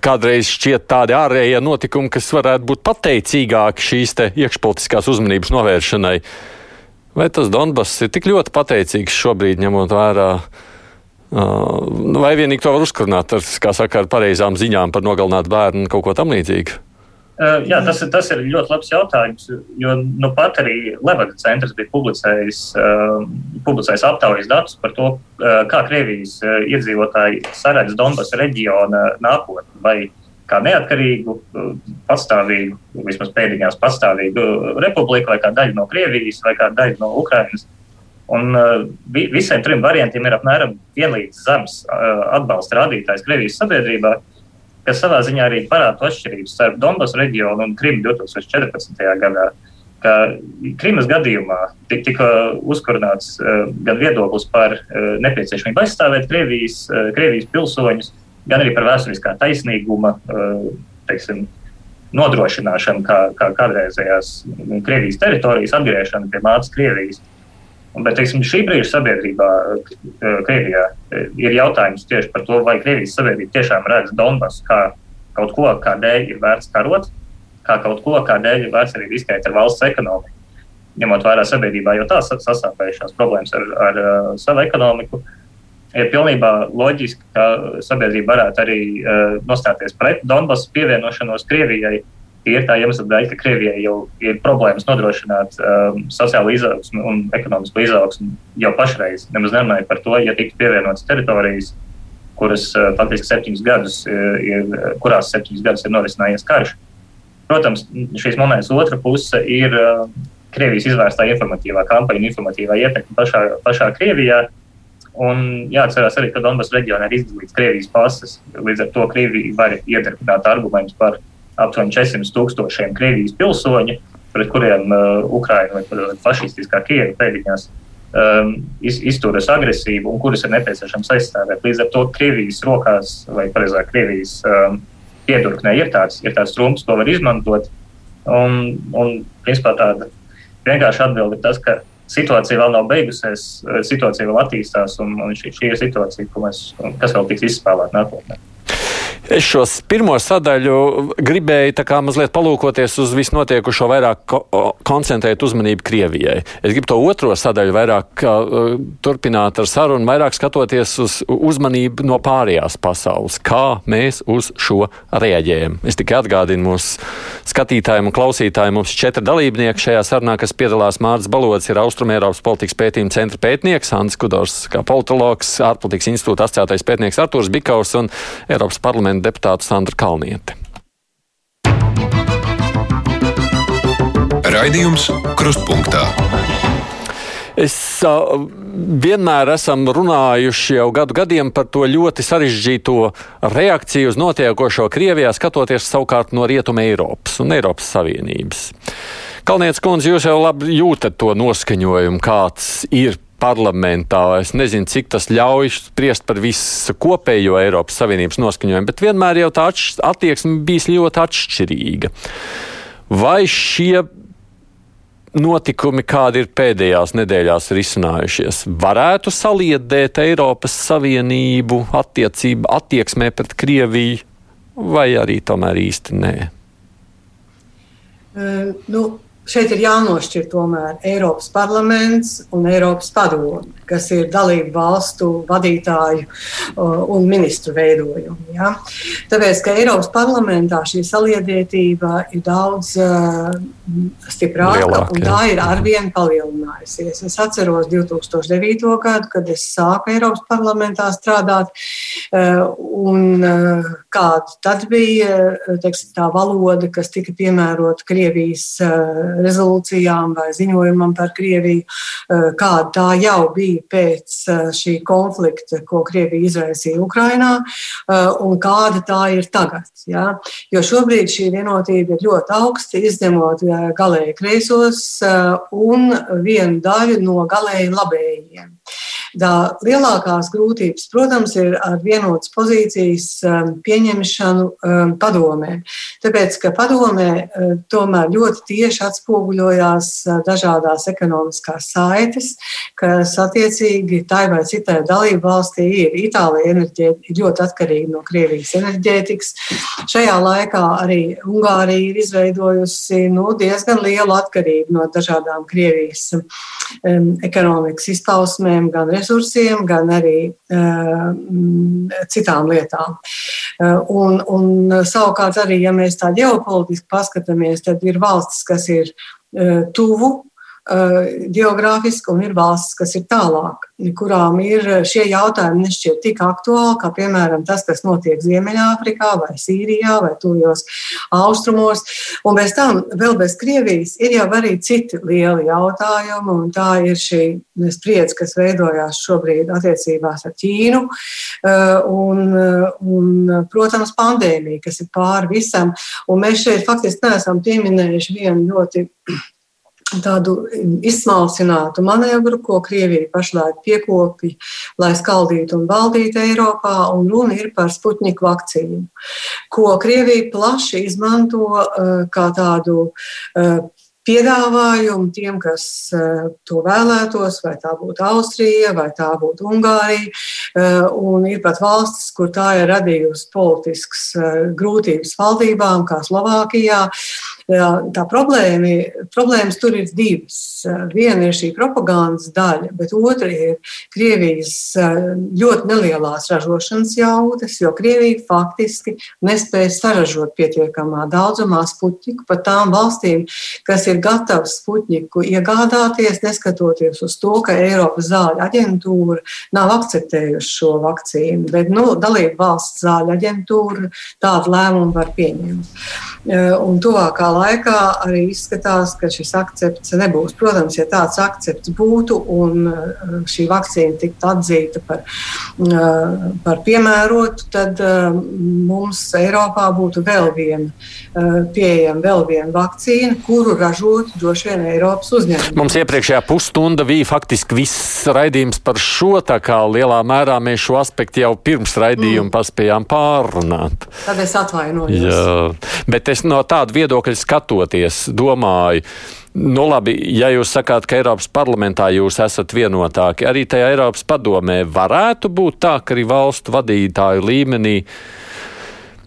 kādreiz šķiet tādi ārējie notikumi, kas varētu būt pateicīgāki šīs iekšpolitiskās uzmanības novēršanai. Vai tas Donbass ir tik ļoti pateicīgs šobrīd, ņemot vērā? Uh, vai vienīgi to var uzkurināt ar, saka, ar pareizām ziņām par nogalinātu bērnu un kaut ko tamlīdzīgu? Jā, tas, tas ir ļoti labs jautājums, jo nu, pat arī Levaga centrs bija publicējis, publicējis aptaujas datus par to, kā Krievijas iedzīvotāji saredz Donbass reģiona nākotni vai kā neatkarīgu, pastāvīgu, vismaz pēdiņās pastāvīgu republiku vai kā daļu no Krievijas vai kā daļu no Ukrainas. Un vi, visiem trim variantiem ir apmēram vienlīdz zems atbalsta rādītājs Krievijas sabiedrībā. Kas savā ziņā arī parāda atšķirības starp Donbass reģionu un Krimu 2014. gadā. Krimas gadījumā tika uzkurināts uh, gan viedoklis par uh, nepieciešamību aizstāvēt Krievijas, uh, Krievijas pilsoņus, gan arī par vēsturiskā taisnīguma teiksim, nodrošināšanu, kā, kā kādreizējās Krievijas teritorijas atgriešanu pie mātes Krievijas. Bet teiksim, šī brīža sabiedrībā, eh, Krievijā, eh, ir jautājums tieši par to, vai Krievijas sabiedrība tiešām redz Donbasu kā kaut ko, kādēļ ir vērts karot, kā kaut ko, kādēļ ir vērts arī riskēt ar valsts ekonomiku. Ņemot vērā sabiedrībā jau tās sasāpējušās problēmas ar, ar, ar savu ekonomiku, ir pilnībā loģiski, ka sabiedrība varētu arī uh, nostāties pret Donbasu pievienošanos Krievijai. Uh, ir tā iemesla dēļ, ka Krievijai jau ir problēmas nodrošināt um, sociālo izaugsmu un ekonomisko izaugsmu jau pašreiz. Nemaz nerunājot par to, ja tiktu pievienotas teritorijas, kuras uh, faktiski septiņus gadus, uh, ir, kurās septiņus gadus ir norisinājies karš. Protams, šīs monētas otra puse ir uh, Krievijas izvērstā informatīvā kampaņa, informatīvā ietekme pašā, pašā Krievijā. Un jāatcerās arī, ka Donbass reģionā ir izdalīts Krievijas pases. Līdz ar to Krievija var iedarbināt argumentus par aptuveni 400 tūkstošiem Krievijas pilsoņu, pret kuriem uh, Ukraina vai fašistiskā Kieva pēdiņās um, iz, izturas agresīvu un kuras ir nepieciešams aizstāvēt. Līdz ar to Krievijas rokās, vai precīzāk Krievijas um, piedurknē, ir tāds, ir tāds trumps, ko var izmantot. Un, un principā tāda vienkārša atbilde ir tas, ka situācija vēl nav beigusies, situācija vēl attīstās, un, un šī, šī ir situācija, mēs, kas vēl tiks izspēlēta nākotnē. Es šos pirmo sadaļu gribēju tā kā mazliet palūkoties uz visnotiekušo, vairāk ko koncentrēt uzmanību Krievijai. Es gribu to otro sadaļu vairāk uh, turpināt ar sarunu, vairāk skatoties uz uzmanību no pārējās pasaules, kā mēs uz šo reaģējam. Es tikai atgādinu mūsu skatītājiem un klausītājiem, mums četri dalībnieki šajā sarunā, kas piedalās Mārcis Balots, ir Austrumēropas politikas pētījuma centra pētnieks, Ants Kudors, kā politologs, ārpolitikas institūta asociētais pētnieks Artūrs Bikaus un Eiropas parlamenta parlamenta deputāte Sandra Kalniete. Raidījums Krustpunktā. Es uh, vienmēr esam runājuši jau gadu gadiem par to ļoti sarežģīto reakciju uz notiekošo Krievijā, skatoties savukārt no Rietuma Eiropas un Eiropas Savienības. Kalnietis kundze, jūs jau labi jūtat to noskaņojumu, kāds ir parlamentā. Es nezinu, cik tas ļauj spriest par visu kopējo Eiropas Savienības noskaņojumu, bet vienmēr jau tā attieksme bijis ļoti atšķirīga. Vai šie notikumi, kādi ir pēdējās nedēļās risinājušies, varētu saliedēt Eiropas Savienību attiecību, attieksmē pret Krieviju, vai arī tomēr īsti nē? Uh, nu, šeit ir jānošķir tomēr Eiropas parlaments un Eiropas padome, kas ir dalību valstu vadītāju un ministru veidojumi. Ja? Tāpēc, ka Eiropas parlamentā šī saliedētība ir daudz uh, stiprāka Lielāk, un tā ir arvien palielinājusies. Es atceros 2009. gadu, kad es sāku Eiropas parlamentā strādāt, uh, un uh, kāda tad bija teiksim, tā valoda, kas tika piemērota Krievijas rezolūcijām vai ziņojumam par Krieviju, eh, kāda tā jau bija pēc eh, šī konflikta, ko Krievija izraisīja Ukrainā, eh, un kāda tā ir tagad. Ja? Jo šobrīd šī vienotība ir ļoti augsta, izņemot galēji kreisos un vienu daļu no galēji labējiem. Tā lielākās grūtības, protams, ir ar vienotas pozīcijas um, pieņemšanu um, padomē. Tāpēc, ka padomē uh, tomēr ļoti tieši atspoguļojās uh, dažādās ekonomiskās saites, kas attiecīgi tai vai citai dalību valstī ir. Itālija ir ļoti atkarīga no Krievijas enerģētikas. Šajā laikā arī Ungārija ir izveidojusi nu, diezgan lielu atkarību no dažādām Krievijas um, ekonomikas izpausmēm, gan resursiem, gan arī uh, citām lietām. Uh, un, un savukārt arī, ja mēs tā ģeopolitiski paskatāmies, tad ir valstis, kas ir uh, tuvu geogrāfiski, un ir valstis, kas ir tālāk, kurām ir šie jautājumi nešķiet tik aktuāli, kā piemēram tas, kas notiek Ziemeļāfrikā vai Sīrijā vai tuvjos austrumos. Un bez tam, vēl bez Krievijas, ir jau arī citi lieli jautājumi, un tā ir šī spriedze, kas veidojās šobrīd attiecībās ar Ķīnu, eh, un, un protams, pandēmija, kas ir pāri visam. Un mēs šeit faktiski neesam pieminējuši vienu ļoti tādu izsmalcinātu manevru, ko Krievija pašlaik piekopja, lai skaldītu un valdītu Eiropā, un runa ir par Sputniku vakcīnu, ko Krievija plaši izmanto uh, kā tādu uh, piedāvājumu tiem, kas uh, to vēlētos, vai tā būtu Austrija, vai tā būtu Ungārija. Un ir pat valstis, kur tā ir radījusi politiskas grūtības valdībām, kā Slovākijā, Tā problēma, problēmas tur ir divas. Viena ir šī propagandas daļa, bet otra ir Krievijas ļoti nelielās ražošanas jaudas, jo Krievija faktiski nespēja saražot pietiekamā daudzumā spuķiku pat tām valstīm, kas ir gatavas spuķiku iegādāties, neskatoties uz to, ka Eiropas zāļu aģentūra nav akceptējusi šo vakcīnu. Bet nu, dalību valsts zāļu aģentūra tādu lēmumu var pieņemt. Un tuvākā laikā arī izskatās, ka šis akcepts nebūs. Protams, ja tāds akcepts būtu un uh, šī vakcīna tiktu atzīta par, uh, par piemērotu, tad uh, mums Eiropā būtu vēl viena pieejama vēl viena vakcīna, kuru ražot droši vien Eiropas uzņēmumi. Mums iepriekšējā pusstunda bija faktiski viss raidījums par šo, tā kā lielā mērā mēs šo aspektu jau pirms raidījuma mm. paspējām pārrunāt. Tad es atvainojos. Jā, bet es no tāda viedokļa skatoties, domāju, Nu, labi, ja jūs sakāt, ka Eiropas parlamentā jūs esat vienotāki, arī tajā Eiropas padomē varētu būt tā, ka arī valstu vadītāju līmenī uh,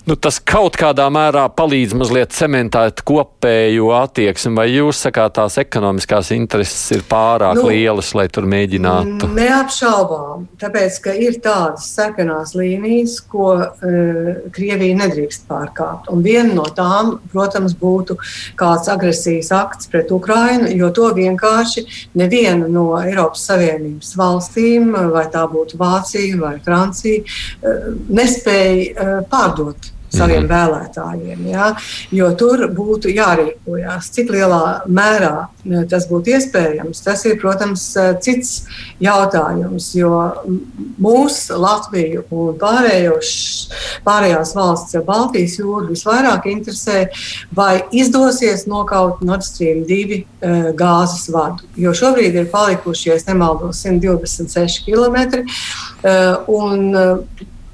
nu, tas kaut kādā mērā palīdz mazliet cementēt kopējo attieksmi, vai jūs sakāt, tās ekonomiskās intereses ir pārāk nu, lielas, lai tur mēģinātu? Neapšaubām, tāpēc, ka ir tādas sarkanās līnijas, ko uh, Krievija nedrīkst pārkāpt. Un viena no tām, protams, būtu kāds agresijas akts pret Ukrainu, jo to vienkārši neviena no Eiropas Savienības valstīm, vai tā būtu Vācija vai Francija, uh, nespēja uh, pārdot saviem mm -hmm. vēlētājiem. Ja? Jo tur būtu jārīkojas. Cik lielā mērā e, tas būtu iespējams, tas ir, protams, e, cits jautājums. Jo mūsu Latviju un pārējos, pārējās valsts, ja Baltijas jūra visvairāk interesē, vai izdosies nokaut Nord Stream 2 e, gāzes vadu. Jo šobrīd ir palikuši, ja nemaldos, 126 km. Un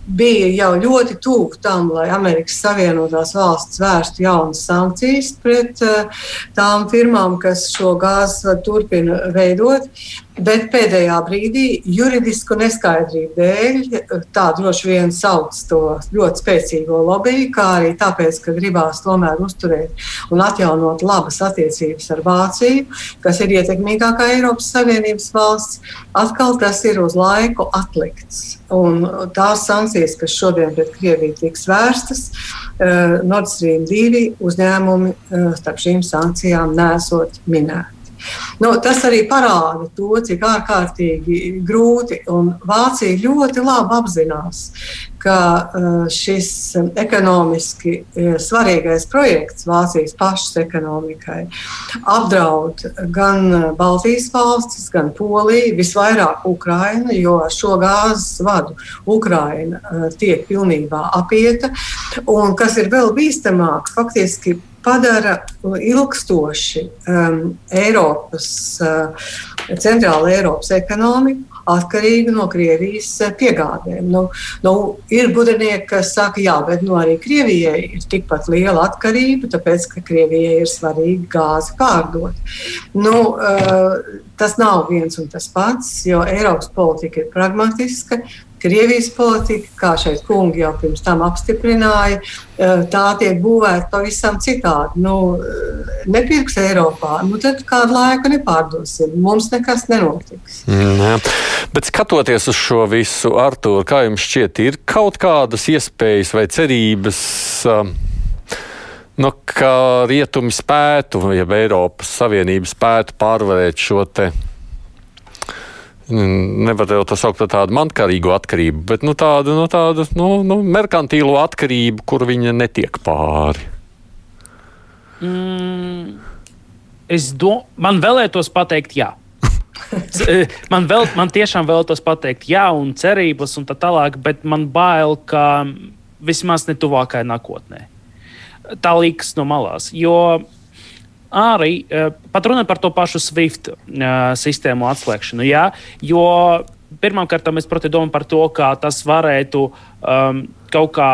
bija jau ļoti tuvu tam, lai Amerikas Savienotās valsts vērstu jaunas sankcijas pret uh, tām firmām, kas šo gāzi turpina veidot. Bet pēdējā brīdī juridisku neskaidrību dēļ tā droši vien sauc to ļoti spēcīgo lobby, kā arī tāpēc, ka gribās tomēr uzturēt un atjaunot labas attiecības ar Vāciju, kas ir ietekmīgākā Eiropas Savienības valsts. Atkal tas ir uz laiku atlikts. Un tās sankcijas, kas šodien pret Krieviju tiks vērstas, eh, Nord Stream 2 uzņēmumi eh, starp šīm sankcijām nesot minēti. Nu, tas arī parāda to, cik ārkārtīgi grūti un Vācija ļoti labi apzinās, ka uh, šis ekonomiski uh, svarīgais projekts Vācijas pašas ekonomikai apdraud gan Baltijas valstis, gan Poliju, visvairāk Ukraina, jo ar šo gāzes vadu Ukraina tiek pilnībā apieta. Un kas ir vēl bīstamāk, faktiski padara ilgstoši um, Eiropas, uh, centrāla Eiropas ekonomiku atkarīga no Krievijas uh, piegādēm. Nu, nu, ir gudrinieki, kas saka, jā, bet nu, arī Krievijai ir tikpat liela atkarība, tāpēc ka Krievijai ir svarīgi gāzi pārdot. Nu, uh, tas nav viens un tas pats, jo Eiropas politika ir pragmatiska. Krievijas politika, kā šeit kungi jau pirms tam apstiprināja, eh, tā tiek būvēta pavisam citādi. Nu, eh, nepirks Eiropā, nu tad kādu laiku nepārdosim. Mums nekas nenotiks. Mm, jā. Bet skatoties uz šo visu, Artur, kā jums šķiet, ir kaut kādas iespējas vai cerības? Um, nu, ka rietumi spētu, ja Eiropas Savienība spētu pārvarēt šo te nevar jau to saukt par tādu mankārīgu atkarību, bet nu, tādu, nu, tādu nu, nu, merkantīlo atkarību, kur viņa netiek pāri. Mm, es domāju, man vēlētos pateikt, jā. <laughs> E, man, vēl, man tiešām vēlētos pateikt, jā, un cerības, un tā tālāk, bet man bail, ka vismaz ne tuvākajā nākotnē. Tā liekas no malās. Jo arī eh, pat runājot par to pašu SWIFT eh, sistēmu atslēgšanu. Jā, jo pirmkārt, protams domājam par to, kā tas varētu um, kaut kā,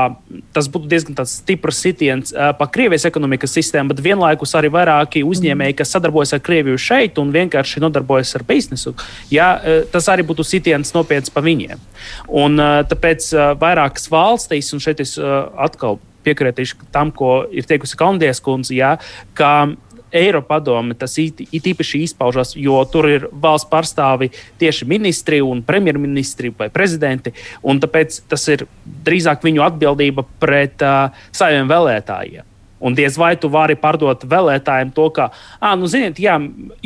tas būtu diezgan stiprs sitiens uh, pa Krievijas ekonomikas sistēmu, bet vienlaikus arī vairāki uzņēmēji, kas sadarbojas ar Krieviju šeit un vienkārši nodarbojas ar biznesu. Jā, uh, tas arī būtu sitiens nopietns pa viņiem. Un, uh, tāpēc uh, vairākas valstīs, un šeit es uh, atkal piekritīšu tam, ko ir teikusi Kalnies kundze, jā, ka Eiropadome tas it, it īpaši izpaužas, jo tur ir valsts pārstāvi tieši ministri un premjerministri vai prezidenti. Tāpēc tas ir drīzāk viņu atbildība pret uh, saviem vēlētājiem. Un diez vai tu vari pārdot vēlētājiem to, ka, ah, nu, ziniet, jā,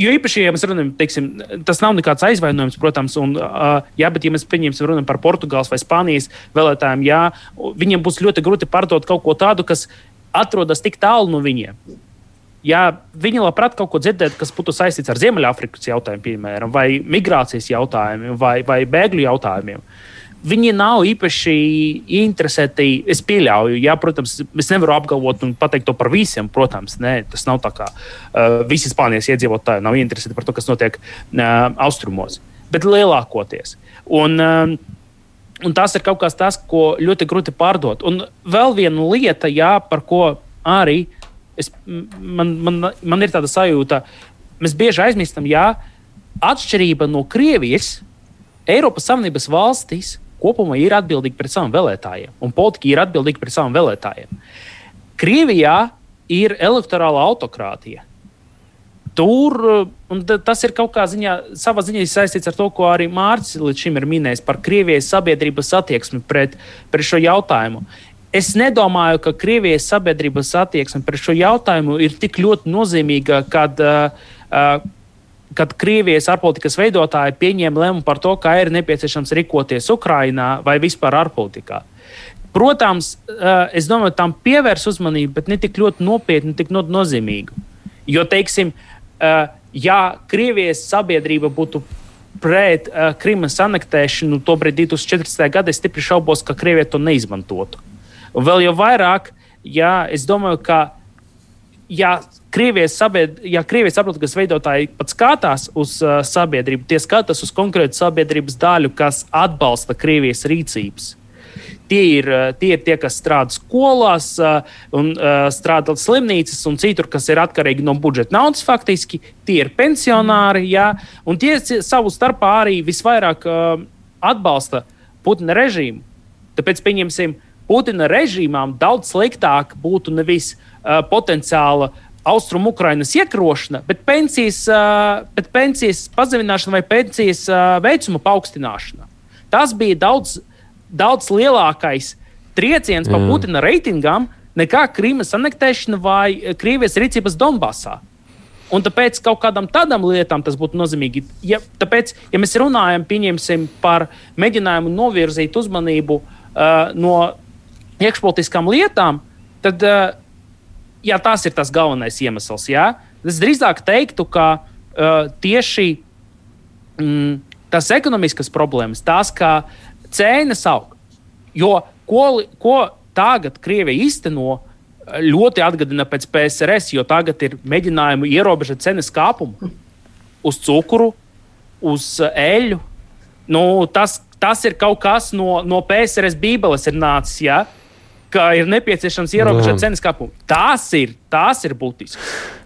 jo īpaši, ja mēs runājam, teiksim, tas nav nekāds aizvainojums, protams, un, uh, jā, bet, ja mēs pieņemsim runājam par Portugāles vai Spānijas vēlētājiem, jā, viņiem būs ļoti grūti pārdot kaut ko tādu, kas atrodas tik tālu no viņiem ja viņi labprāt kaut ko dzirdētu, kas būtu saistīts ar Ziemeļāfrikas jautājumiem, piemēram, vai migrācijas jautājumiem, vai, vai bēgļu jautājumiem. Viņi nav īpaši interesēti. Es pieļauju, jā, protams, es nevaru apgalvot un pateikt to par visiem. Protams, nē, tas nav tā kā uh, visi Spānijas iedzīvotāji nav interesēti par to, kas notiek uh, austrumos, bet lielākoties. Un, uh, un tas ir kaut kas tāds, ko ļoti grūti pārdot. Un vēl viena lieta, jā, par ko arī uh, es, man, man, man ir tāda sajūta, mēs bieži aizmirstam, ka atšķirība no Krievijas, Eiropas Savienības valstīs kopumā ir atbildīga pret saviem vēlētājiem, un politika ir atbildīga pret saviem vēlētājiem. Krievijā ir elektorāla autokrātija. Tur tas ir kaut kā ziņā, savā ziņā saistīts ar to, ko arī Mārcis līdz šim ir minējis par Krievijas sabiedrības attieksmi pret, pret šo jautājumu. Es nedomāju, ka Krievijas sabiedrības attieksme pret šo jautājumu ir tik ļoti nozīmīga, kad, uh, uh, kad Krievijas ārpolitikas veidotāji pieņēma lēmumu par to, kā ir nepieciešams rīkoties Ukrajinā vai vispār ārpolitikā. Protams, uh, es domāju, tam pievērs uzmanību, bet ne tik ļoti nopietni, tik ļoti nozīmīgu. Jo, teiksim, ja Krievijas sabiedrība būtu pret Krimas anektēšanu, tobrīd 2014. gadā, es stipri šaubos, ka Krievija to neizmantotu. Un vēl jau vairāk, ja es domāju, ka ja Krievijas, sabied, ja Krievijas sabiedrības veidotāji pat skatās uz uh, sabiedrību, tie skatās uz konkrētu sabiedrības daļu, kas atbalsta Krievijas rīcības. tie ir, tie ir tie, kas strādā skolās, un strādā slimnīcas un citur, kas ir atkarīgi no budžeta naudas faktiski. Tie ir pensionāri, jā, un tie savu starpā arī visvairāk atbalsta Putina režīmu. Tāpēc, pieņemsim, Putina režīmām daudz sliktāk būtu nevis uh, potenciāla austrumu Ukrainas iekrošana, bet pensijas, uh, bet pensijas pazemināšana vai pensijas uh, veicuma paaugstināšana. Tas bija daudz, daudz lielākais trieciens pa Putina reitingām nekā Krīmas anektēšana vai Krievijas rīcības Donbasā. Un tāpēc kaut kādām tādām lietām tas būtu nozīmīgi. Ja, tāpēc, ja mēs runājam par mēģinājumu novirzīt uzmanību uh, no iekšpolitiskām lietām, tad uh, jā, tas ir tas galvenais iemesls. Jā. Es drīzāk teiktu, ka uh, tieši mm, tās ekonomiskas problēmas, tās, ka cenas aug. Jo ko, ko tagad Krievija īsteno, ļoti atgādina pēc PSRS, jo tagad ir mēģinājumi ierobežot cenas kāpumu uz cukuru, uz eļļu. Nu, tas, tas ir kaut kas no, no PSRS Bībeles ir nācis. Ja? Ka ir nepieciešams ierobežot cenas kāpumu. Tās ir, tās ir būtiskas.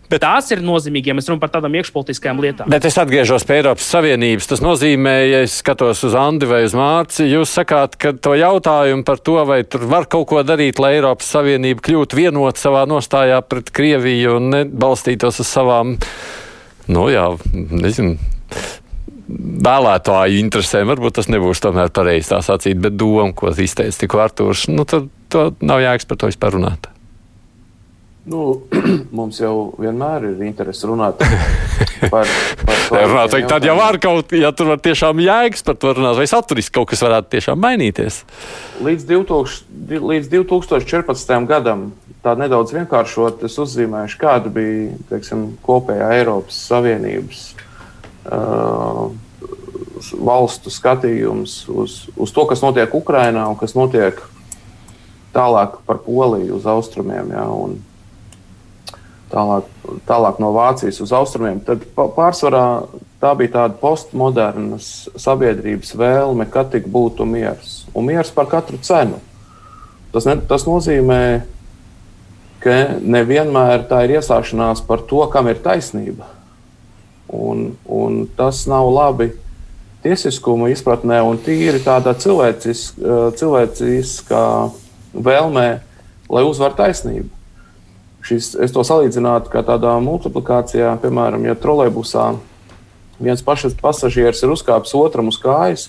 Bet tās ir nozīmīgas, ja mēs runājam par tādām iekšpolitiskām lietām. Bet es atgriežos pie Eiropas Savienības. Tas nozīmē, ja es skatos uz Andi vai uz Mārci, jūs sakāt, ka to jautājumu par to, vai tur var kaut ko darīt, lai Eiropas Savienība kļūtu vienot savā nostājā pret Krieviju un nebalstītos uz savām, nu jā, nezinu vēlētāju interesēm. Varbūt tas nebūs tomēr pareizi tā sacīt, bet doma, ko izteica tikko Artūrs, nu, tad to nav jēgas par to vispār runāt. Nu, <clears throat> mums jau vienmēr ir interese runāt par, <laughs> par to. runāt, tad jau var kaut kā, ja tur var tiešām jēgas par to runāt, vai saturiski kaut kas varētu tiešām mainīties. Līdz, 2000, līdz 2014. gadam, tā nedaudz vienkāršot, es uzzīmēšu, kāda bija teiksim, kopējā Eiropas Savienības valstu skatījums uz, uz to, kas notiek Ukrajinā un kas notiek tālāk par Poliju uz austrumiem. Ja, tālāk, tālāk no Vācijas uz austrumiem. Tad pārsvarā tā bija tāda postmodernas sabiedrības vēlme, ka tik būtu miers. Un miers par katru cenu. Tas, ne, tas nozīmē, ka nevienmēr tā ir iesākšanās par to, kam ir taisnība. Un, un tas nav labi tiesiskuma izpratnē un tīri tādā cilvēciskā. cilvēciskā vēlmē, lai uzvarētu taisnību. Šis, es to salīdzinātu kā tādā multiplikācijā, piemēram, ja trolēļbusā viens pašas pasažieris ir uzkāpis otram uz kājas,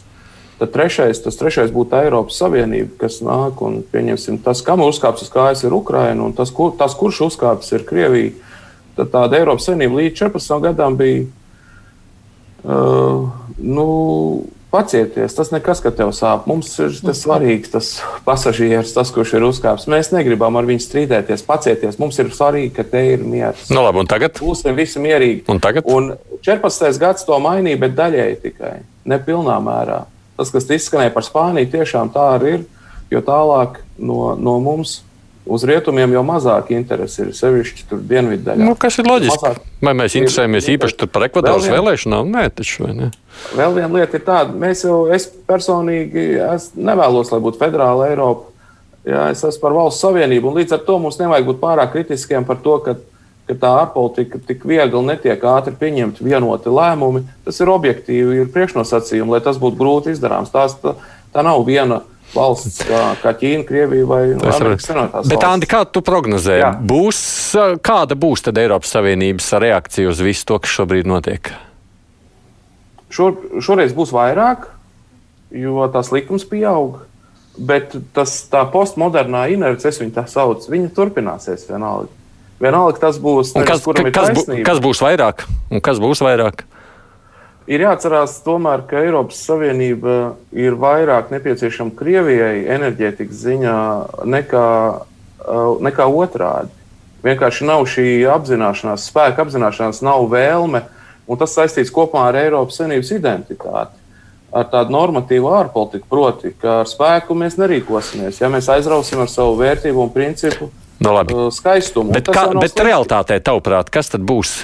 tad trešais, tas trešais būtu Eiropas Savienība, kas nāk un pieņemsim, tas, kam uzkāps uz kājas, ir Ukraina, un tas, kur, tas kurš uzkāpis, ir Krievija. Tad tāda Eiropas Savienība līdz 14 gadam bija. Uh, nu, Pacieties, tas nekas, ka tev sāp. Mums ir tas svarīgs, tas pasažieris, tas, kurš ir uzkāpis. Mēs negribam ar viņu strīdēties. Pacieties, mums ir svarīgi, ka te ir miers. No nu labi, un tagad? Būsim visi mierīgi. Un tagad? Un 14. gads to mainīja, bet daļēji tikai, ne pilnā mērā. Tas, kas izskanēja par Spāniju, tiešām tā arī ir, jo tālāk no, no mums Uz rietumiem jau mazāk interesi ir sevišķi tur dienviddaļā. Nu, kas ir loģiski? Mazāk... Vai mēs interesējamies īpaši par Ekvadoras vēl vēlēšanām? Nē, taču ne. Vēl viena lieta ir tāda, mēs jau, es personīgi es nevēlos, lai būtu federāla Eiropa. Jā, es esmu par valsts savienību, un līdz ar to mums nevajag būt pārāk kritiskiem par to, ka, ka tā ārpolitika tik viegli netiek ātri pieņemta vienoti lēmumi. Tas ir objektīvi, ir priekšnosacījumi, lai tas būtu grūti izdarāms. Tās, tā, tā nav viena valsts, kā, kā Ķīna, Krievija vai Amerikas Savienotās. Bet, Andi, kā tu prognozē, Jā. būs, kāda būs tad Eiropas Savienības reakcija uz visu to, kas šobrīd notiek? Šor, šoreiz būs vairāk, jo tās likums pieaug. Bet tas, tā postmodernā inerce, es viņu tā saucu, viņa turpināsies vienalga. Vienalga tas būs. Nevis, kas, kas, kas būs vairāk? Un kas būs vairāk? Ir jāatcerās, tomēr, ka Eiropas Savienība ir vairāk nepieciešama Krievijai enerģētikas ziņā nekā, uh, nekā otrādi. Vienkārši nav šī apzināšanās, spēka apzināšanās, nav vēlme, un tas saistīts kopā ar Eiropas Savienības identitāti. Ar tādu normatīvu ārpolitiku, proti, ka ar spēku mēs nerīkosimies. Ja mēs aizrausim ar savu vērtību un principu no nu labi. Uh, skaistumu. Bet, kā, bet realitātē, tavuprāt, kas tad būs?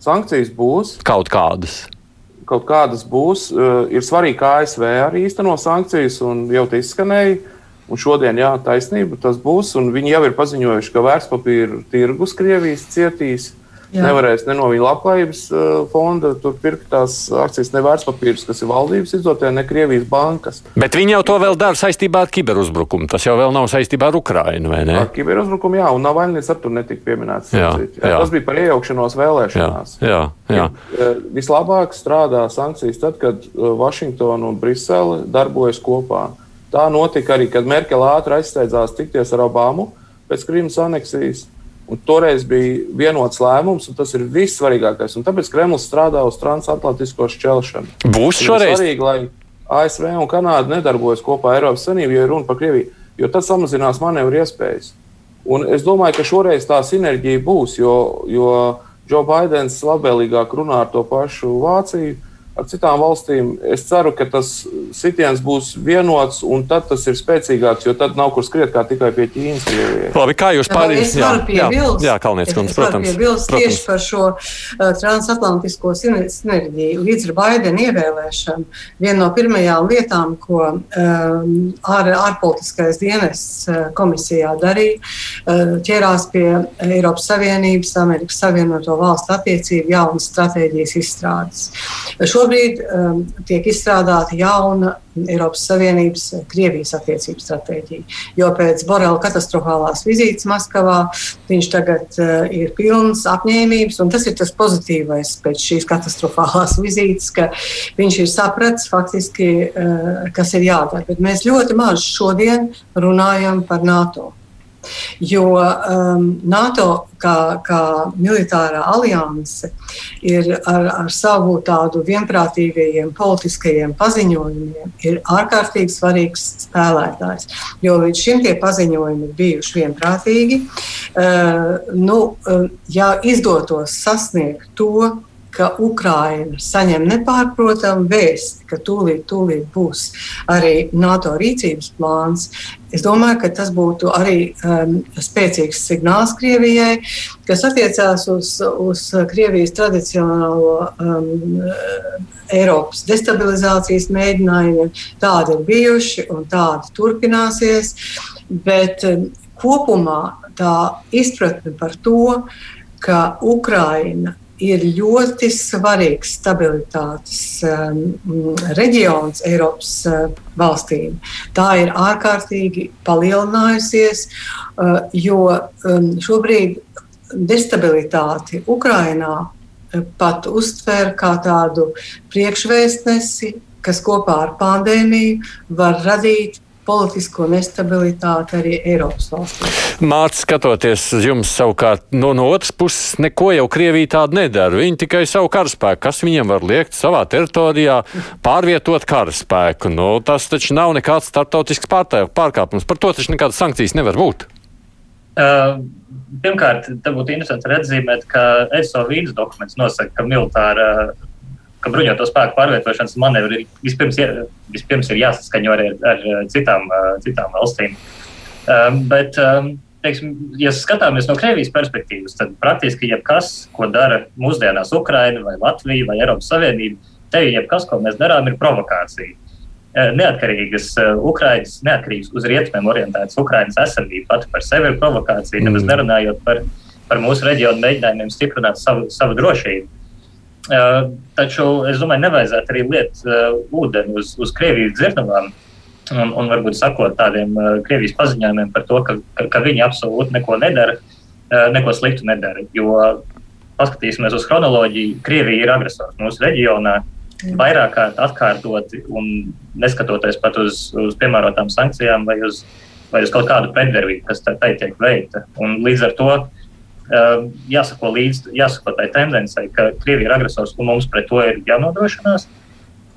Sankcijas būs. Kaut kādas. kaut kādas būs. Ir svarīgi, kā ASV arī īsteno sankcijas, un jau tas izskanēja. Un šodien, jā, taisnība tas būs. Viņi jau ir paziņojuši, ka vērtspapīra tirgus Krievijas cietīs. Jā. Nevarēs ne no viņa labklājības uh, fonda tur pirkt tās akcijas, ne vērtspapīrus, kas ir valdības izdotie, ne Krievijas bankas. Bet viņi jau to vēl dara saistībā ar kiberuzbrukumu. Tas jau vēl nav saistībā ar Ukrajinu, vai ne? Ar kiberuzbrukumu, jā, un Navaļnis ar to netika pieminēts. Jā, jā. Tas bija par iejaukšanos vēlēšanās. Jā, jā, jā. Uh, vislabāk strādā sankcijas tad, kad uh, Vašingtona un Brisele darbojas kopā. Tā notika arī, kad Merkele ātri aizsteidzās tikties ar Obamu pēc Krīmas aneksijas. Un toreiz bija vienots lēmums, un tas ir vissvarīgākais. Un tāpēc Kremlis strādā uz transatlantisko šķelšanu. Būs šoreiz svarīgi, lai ASV un Kanāda nedarbojas kopā ar Eiropas Savienību, ja ir runa par Krieviju, jo tas samazinās manevru iespējas. Un es domāju, ka šoreiz tā sinerģija būs, jo, jo Joe Bidenis labvēlīgāk runā ar to pašu Vāciju ar citām valstīm. Es ceru, ka tas sitiens būs vienots, un tad tas ir spēcīgāks, jo tad nav kur skriet kā tikai pie Ķīnas. Labi, kā jūs pārējāt? Jā, piebilst, jā, jā Kalniec, kundze, protams. Piebilst protams. tieši par šo uh, transatlantisko sinerģiju. Līdz ar Baidena ievēlēšanu viena no pirmajām lietām, ko um, ār, ārpolitiskais dienests uh, komisijā darīja, uh, ķērās pie Eiropas Savienības, Amerikas Savienoto valstu attiecību jaunas stratēģijas izstrādes. Šobrīd šobrīd um, tiek izstrādāta jauna Eiropas Savienības eh, Krievijas attiecību stratēģija. Jo pēc Borela katastrofālās vizītes Maskavā viņš tagad uh, ir pilns apņēmības, un tas ir tas pozitīvais pēc šīs katastrofālās <laughs> vizītes, ka viņš ir sapratis faktiski, uh, kas ir jādara. Bet mēs ļoti maz šodien runājam par NATO. Jo um, NATO kā, kā militārā alianse ir ar, ar savu tādu vienprātīgajiem politiskajiem paziņojumiem ir ārkārtīgi svarīgs spēlētājs. Jo līdz šim tie paziņojumi ir bijuši vienprātīgi. Uh, nu, uh, ja izdotos sasniegt to, ka Ukraina saņem nepārprotamu vēsti, ka tūlīt, tūlīt būs arī NATO rīcības plāns. Es domāju, ka tas būtu arī um, spēcīgs signāls Krievijai, kas attiecās uz, uz Krievijas tradicionālo um, Eiropas destabilizācijas mēģinājumiem. Tādi ir bijuši un tādi turpināsies. Bet um, kopumā tā izpratne par to, ka Ukraina ir ļoti svarīgs stabilitātes um, reģions Eiropas uh, valstīm. Tā ir ārkārtīgi palielinājusies, uh, jo um, šobrīd destabilitāti Ukrainā uh, pat uztver kā tādu priekšvēstnesi, kas kopā ar pandēmiju var radīt politisko nestabilitāti arī Eiropas valstīs. Mārcis, skatoties uz jums savukārt, no, no otras puses, neko jau Krievija tādu nedara. Viņi tikai savu karaspēku, kas viņiem var liekt savā teritorijā, pārvietot karaspēku. Nu, tas taču nav nekāds startautisks pārkāpums. Par to taču nekādas sankcijas nevar būt. Uh, pirmkārt, te būtu interesanti redzēt, ka ESO vīdes dokuments nosaka, ka militāra ka bruņoto spēku pārvietošanas manevri vispirms, vispirms ir jāsaskaņo arī ar, ar citām, citām valstīm. Bet, teiksim, ja skatāmies no Krievijas perspektīvas, tad praktiski jebkas, ko dara mūsdienās Ukraina vai Latvija vai Eiropas Savienība, te jebkas, ko mēs darām, ir provokācija. Neatkarīgas Ukraiņas, neatkarīgas uz rietumiem orientētas Ukraiņas esamība pati par sevi ir provokācija, nemaz mm. nerunājot par, par mūsu reģionu mēģinājumiem stiprināt savu, savu drošību. Taču es domāju, nevajadzētu arī liet ūdeni uz, uz Krievijas dzirdamām. Un, un varbūt sakot tādiem uh, Krievijas paziņojumiem par to, ka, ka, ka viņi absolūti neko nedara, uh, neko sliktu nedara. Jo paskatīsimies uz chronoloģiju, Krievija ir agresors mūsu reģionā. Vairāk kārt atkārtoti un neskatoties pat uz, uz piemērotām sankcijām vai uz, vai uz kaut kādu pretdarbību, kas tai tiek veikta. Un līdz ar to uh, jāsako līdzi, jāsako tai tendencei, ka Krievija ir agresors un mums pret to ir jānodrošinās.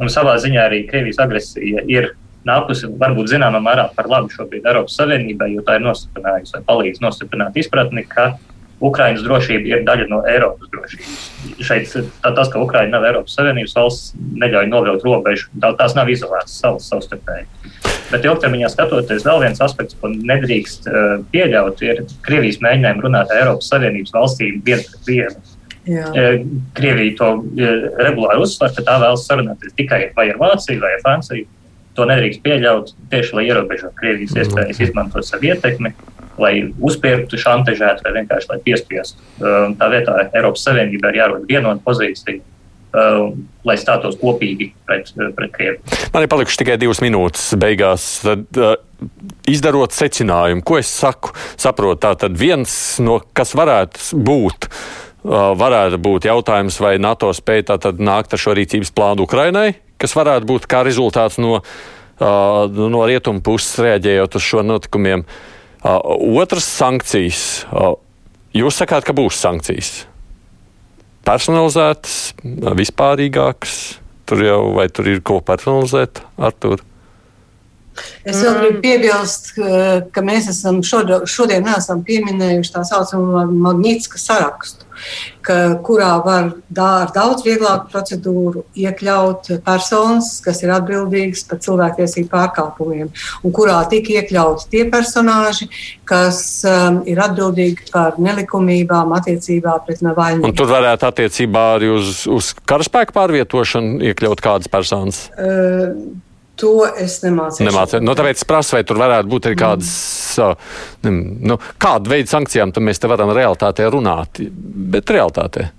Un savā ziņā arī Krievijas agresija ir nākusi varbūt zināmā mērā par labu šobrīd Eiropas Savienībai, jo tā ir nostiprinājusi vai palīdz nostiprināt izpratni, ka Ukraiņas drošība ir daļa no Eiropas drošības. Šeit tā, tas, ka Ukraiņa nav Eiropas Savienības valsts, neļauj novilkt robežu. Tā, tās nav izolētas salas savstarpēji. Bet ilgtermiņā skatoties, vēl viens aspekts, ko nedrīkst uh, pieļaut, ir Krievijas mēģinājumi runāt ar Eiropas Savienības valstīm viens pret vienu. Krievija to regulāri uzsver, ka tā vēlas sarunāties tikai vai ar Vāciju vai ar Franciju. To nedrīkst pieļaut tieši, lai ierobežotu Krievijas iespējas izmantot savu ietekmi, lai uzspiestu, šantažētu vai vienkārši lai piespiestu. Tā vietā Eiropas Savienībai ir jārod vienota pozīcija Uh, lai stātos kopīgi pret, pret Krieviju. Man ir palikuši tikai divas minūtes beigās. Tad, uh, izdarot secinājumu, ko es saku, saprotu, tā tad viens no kas varētu būt. Uh, varētu būt jautājums, vai NATO spēj tātad nākt ar šo rīcības plānu Ukrainai, kas varētu būt kā rezultāts no, uh, no rietumu puses reaģējot uz šo notikumiem. Uh, otrs - sankcijas. Uh, jūs sakāt, ka būs sankcijas personalizētas, vispārīgākas? Tur jau vai tur ir ko personalizēt, Artur? Es vēl gribu piebilst, ka, mēs esam šodien, šodien neesam pieminējuši tā saucamo Magnitska sarakstu, ka, kurā var ar daudz vieglāku procedūru iekļaut personas, kas ir atbildīgas par cilvēktiesību pārkāpumiem, un kurā tika iekļauti tie personāži, kas um, ir atbildīgi par nelikumībām attiecībā pret Navaļņu. Un tur varētu attiecībā arī uz, uz karaspēku pārvietošanu iekļaut kādas personas? Uh, To es nemācīju. Nemācīju. Nu, tāpēc es prasu, vai tur varētu būt arī kādas, mm. nu, kādu veidu sankcijām mēs te varam realitātē runāt, bet realitātē.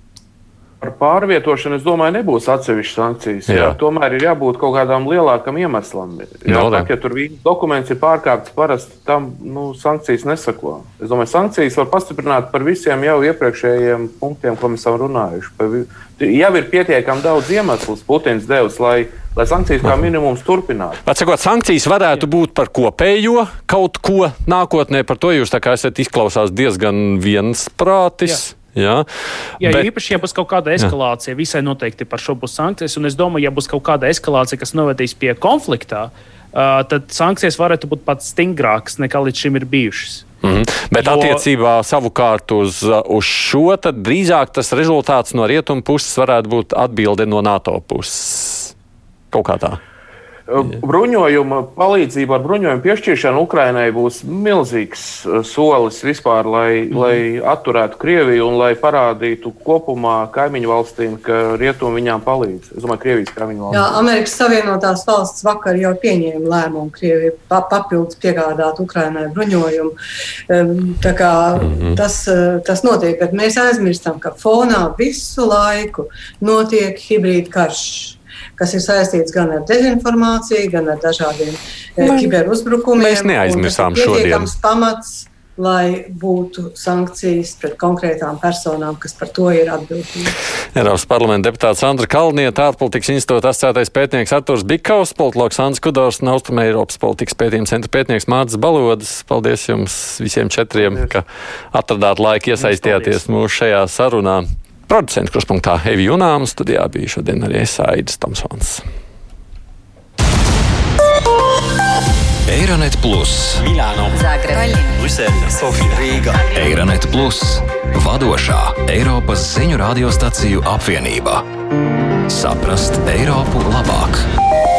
Par pārvietošanu, es domāju, nebūs atsevišķas sankcijas. Jā. Jā, tomēr ir jābūt kaut kādam lielākam iemeslam. Jā, no, tā, ja tur dokuments ir pārkāpts, parasti tam nu, sankcijas nesako. Es domāju, sankcijas var pastiprināt par visiem jau iepriekšējiem punktiem, ko mēs esam runājuši. Jau ir pietiekami daudz iemeslu Putins devis, lai, lai sankcijas kā minimums turpinātu. Atsakot, sankcijas varētu būt par kopējo kaut ko nākotnē, par to jūs esat izklausās diezgan viensprātis. Jā. Jā, jā bet, īpaši, ja būs kaut kāda eskalācija, jā. visai noteikti par šo būs sankcijas. Un es domāju, ja būs kaut kāda eskalācija, kas novedīs pie konfliktā, uh, tad sankcijas varētu būt pat stingrākas nekā līdz šim ir bijušas. Mm -hmm. Bet jo... attiecībā savukārt uz, uz šo, tad drīzāk tas rezultāts no rietumu puses varētu būt atbilde no NATO puses. Kaut kā tā. Bruņojuma palīdzība ar bruņojumu piešķiršanu Ukrainai būs milzīgs solis vispār, lai, mm. lai atturētu Krieviju un lai parādītu kopumā kaimiņu valstīm, ka rietumi viņām palīdz. Es domāju, Krievijas kaimiņu valstīm. Jā, Amerikas Savienotās valsts vakar jau pieņēma lēmumu Krieviju papildus piegādāt Ukrainai bruņojumu. Tā kā mm -hmm. tas, tas notiek, bet mēs aizmirstam, ka fonā visu laiku notiek hibrīd karš kas ir saistīts gan ar dezinformāciju, gan ar dažādiem eh, kiberuzbrukumiem. Mēs neaizmirsām šodien. Pamats, lai būtu sankcijas pret konkrētām personām, kas par to ir atbildīgas. Eiropas parlamenta deputāts Andra Kalnieta, ārpolitikas institūta asociētais pētnieks Arturs Bikaus, politologs Ants Kudors un Austrum Eiropas politikas pētījuma centra pētnieks Mārcis Balodas. Paldies jums visiem četriem, Paldies. ka atradāt laiku iesaistījāties mūsu šajā sarunā. Producents kruspunktā Evi Junāms, studijā bija šodien arī Aidis Tomsons. Eironet Plus, Milāno, Zagreba, Brisele, Sofija, Rīga. Eironet Plus, vadošā Eiropas ziņu radiostaciju apvienība. Saprast Eiropu labāk!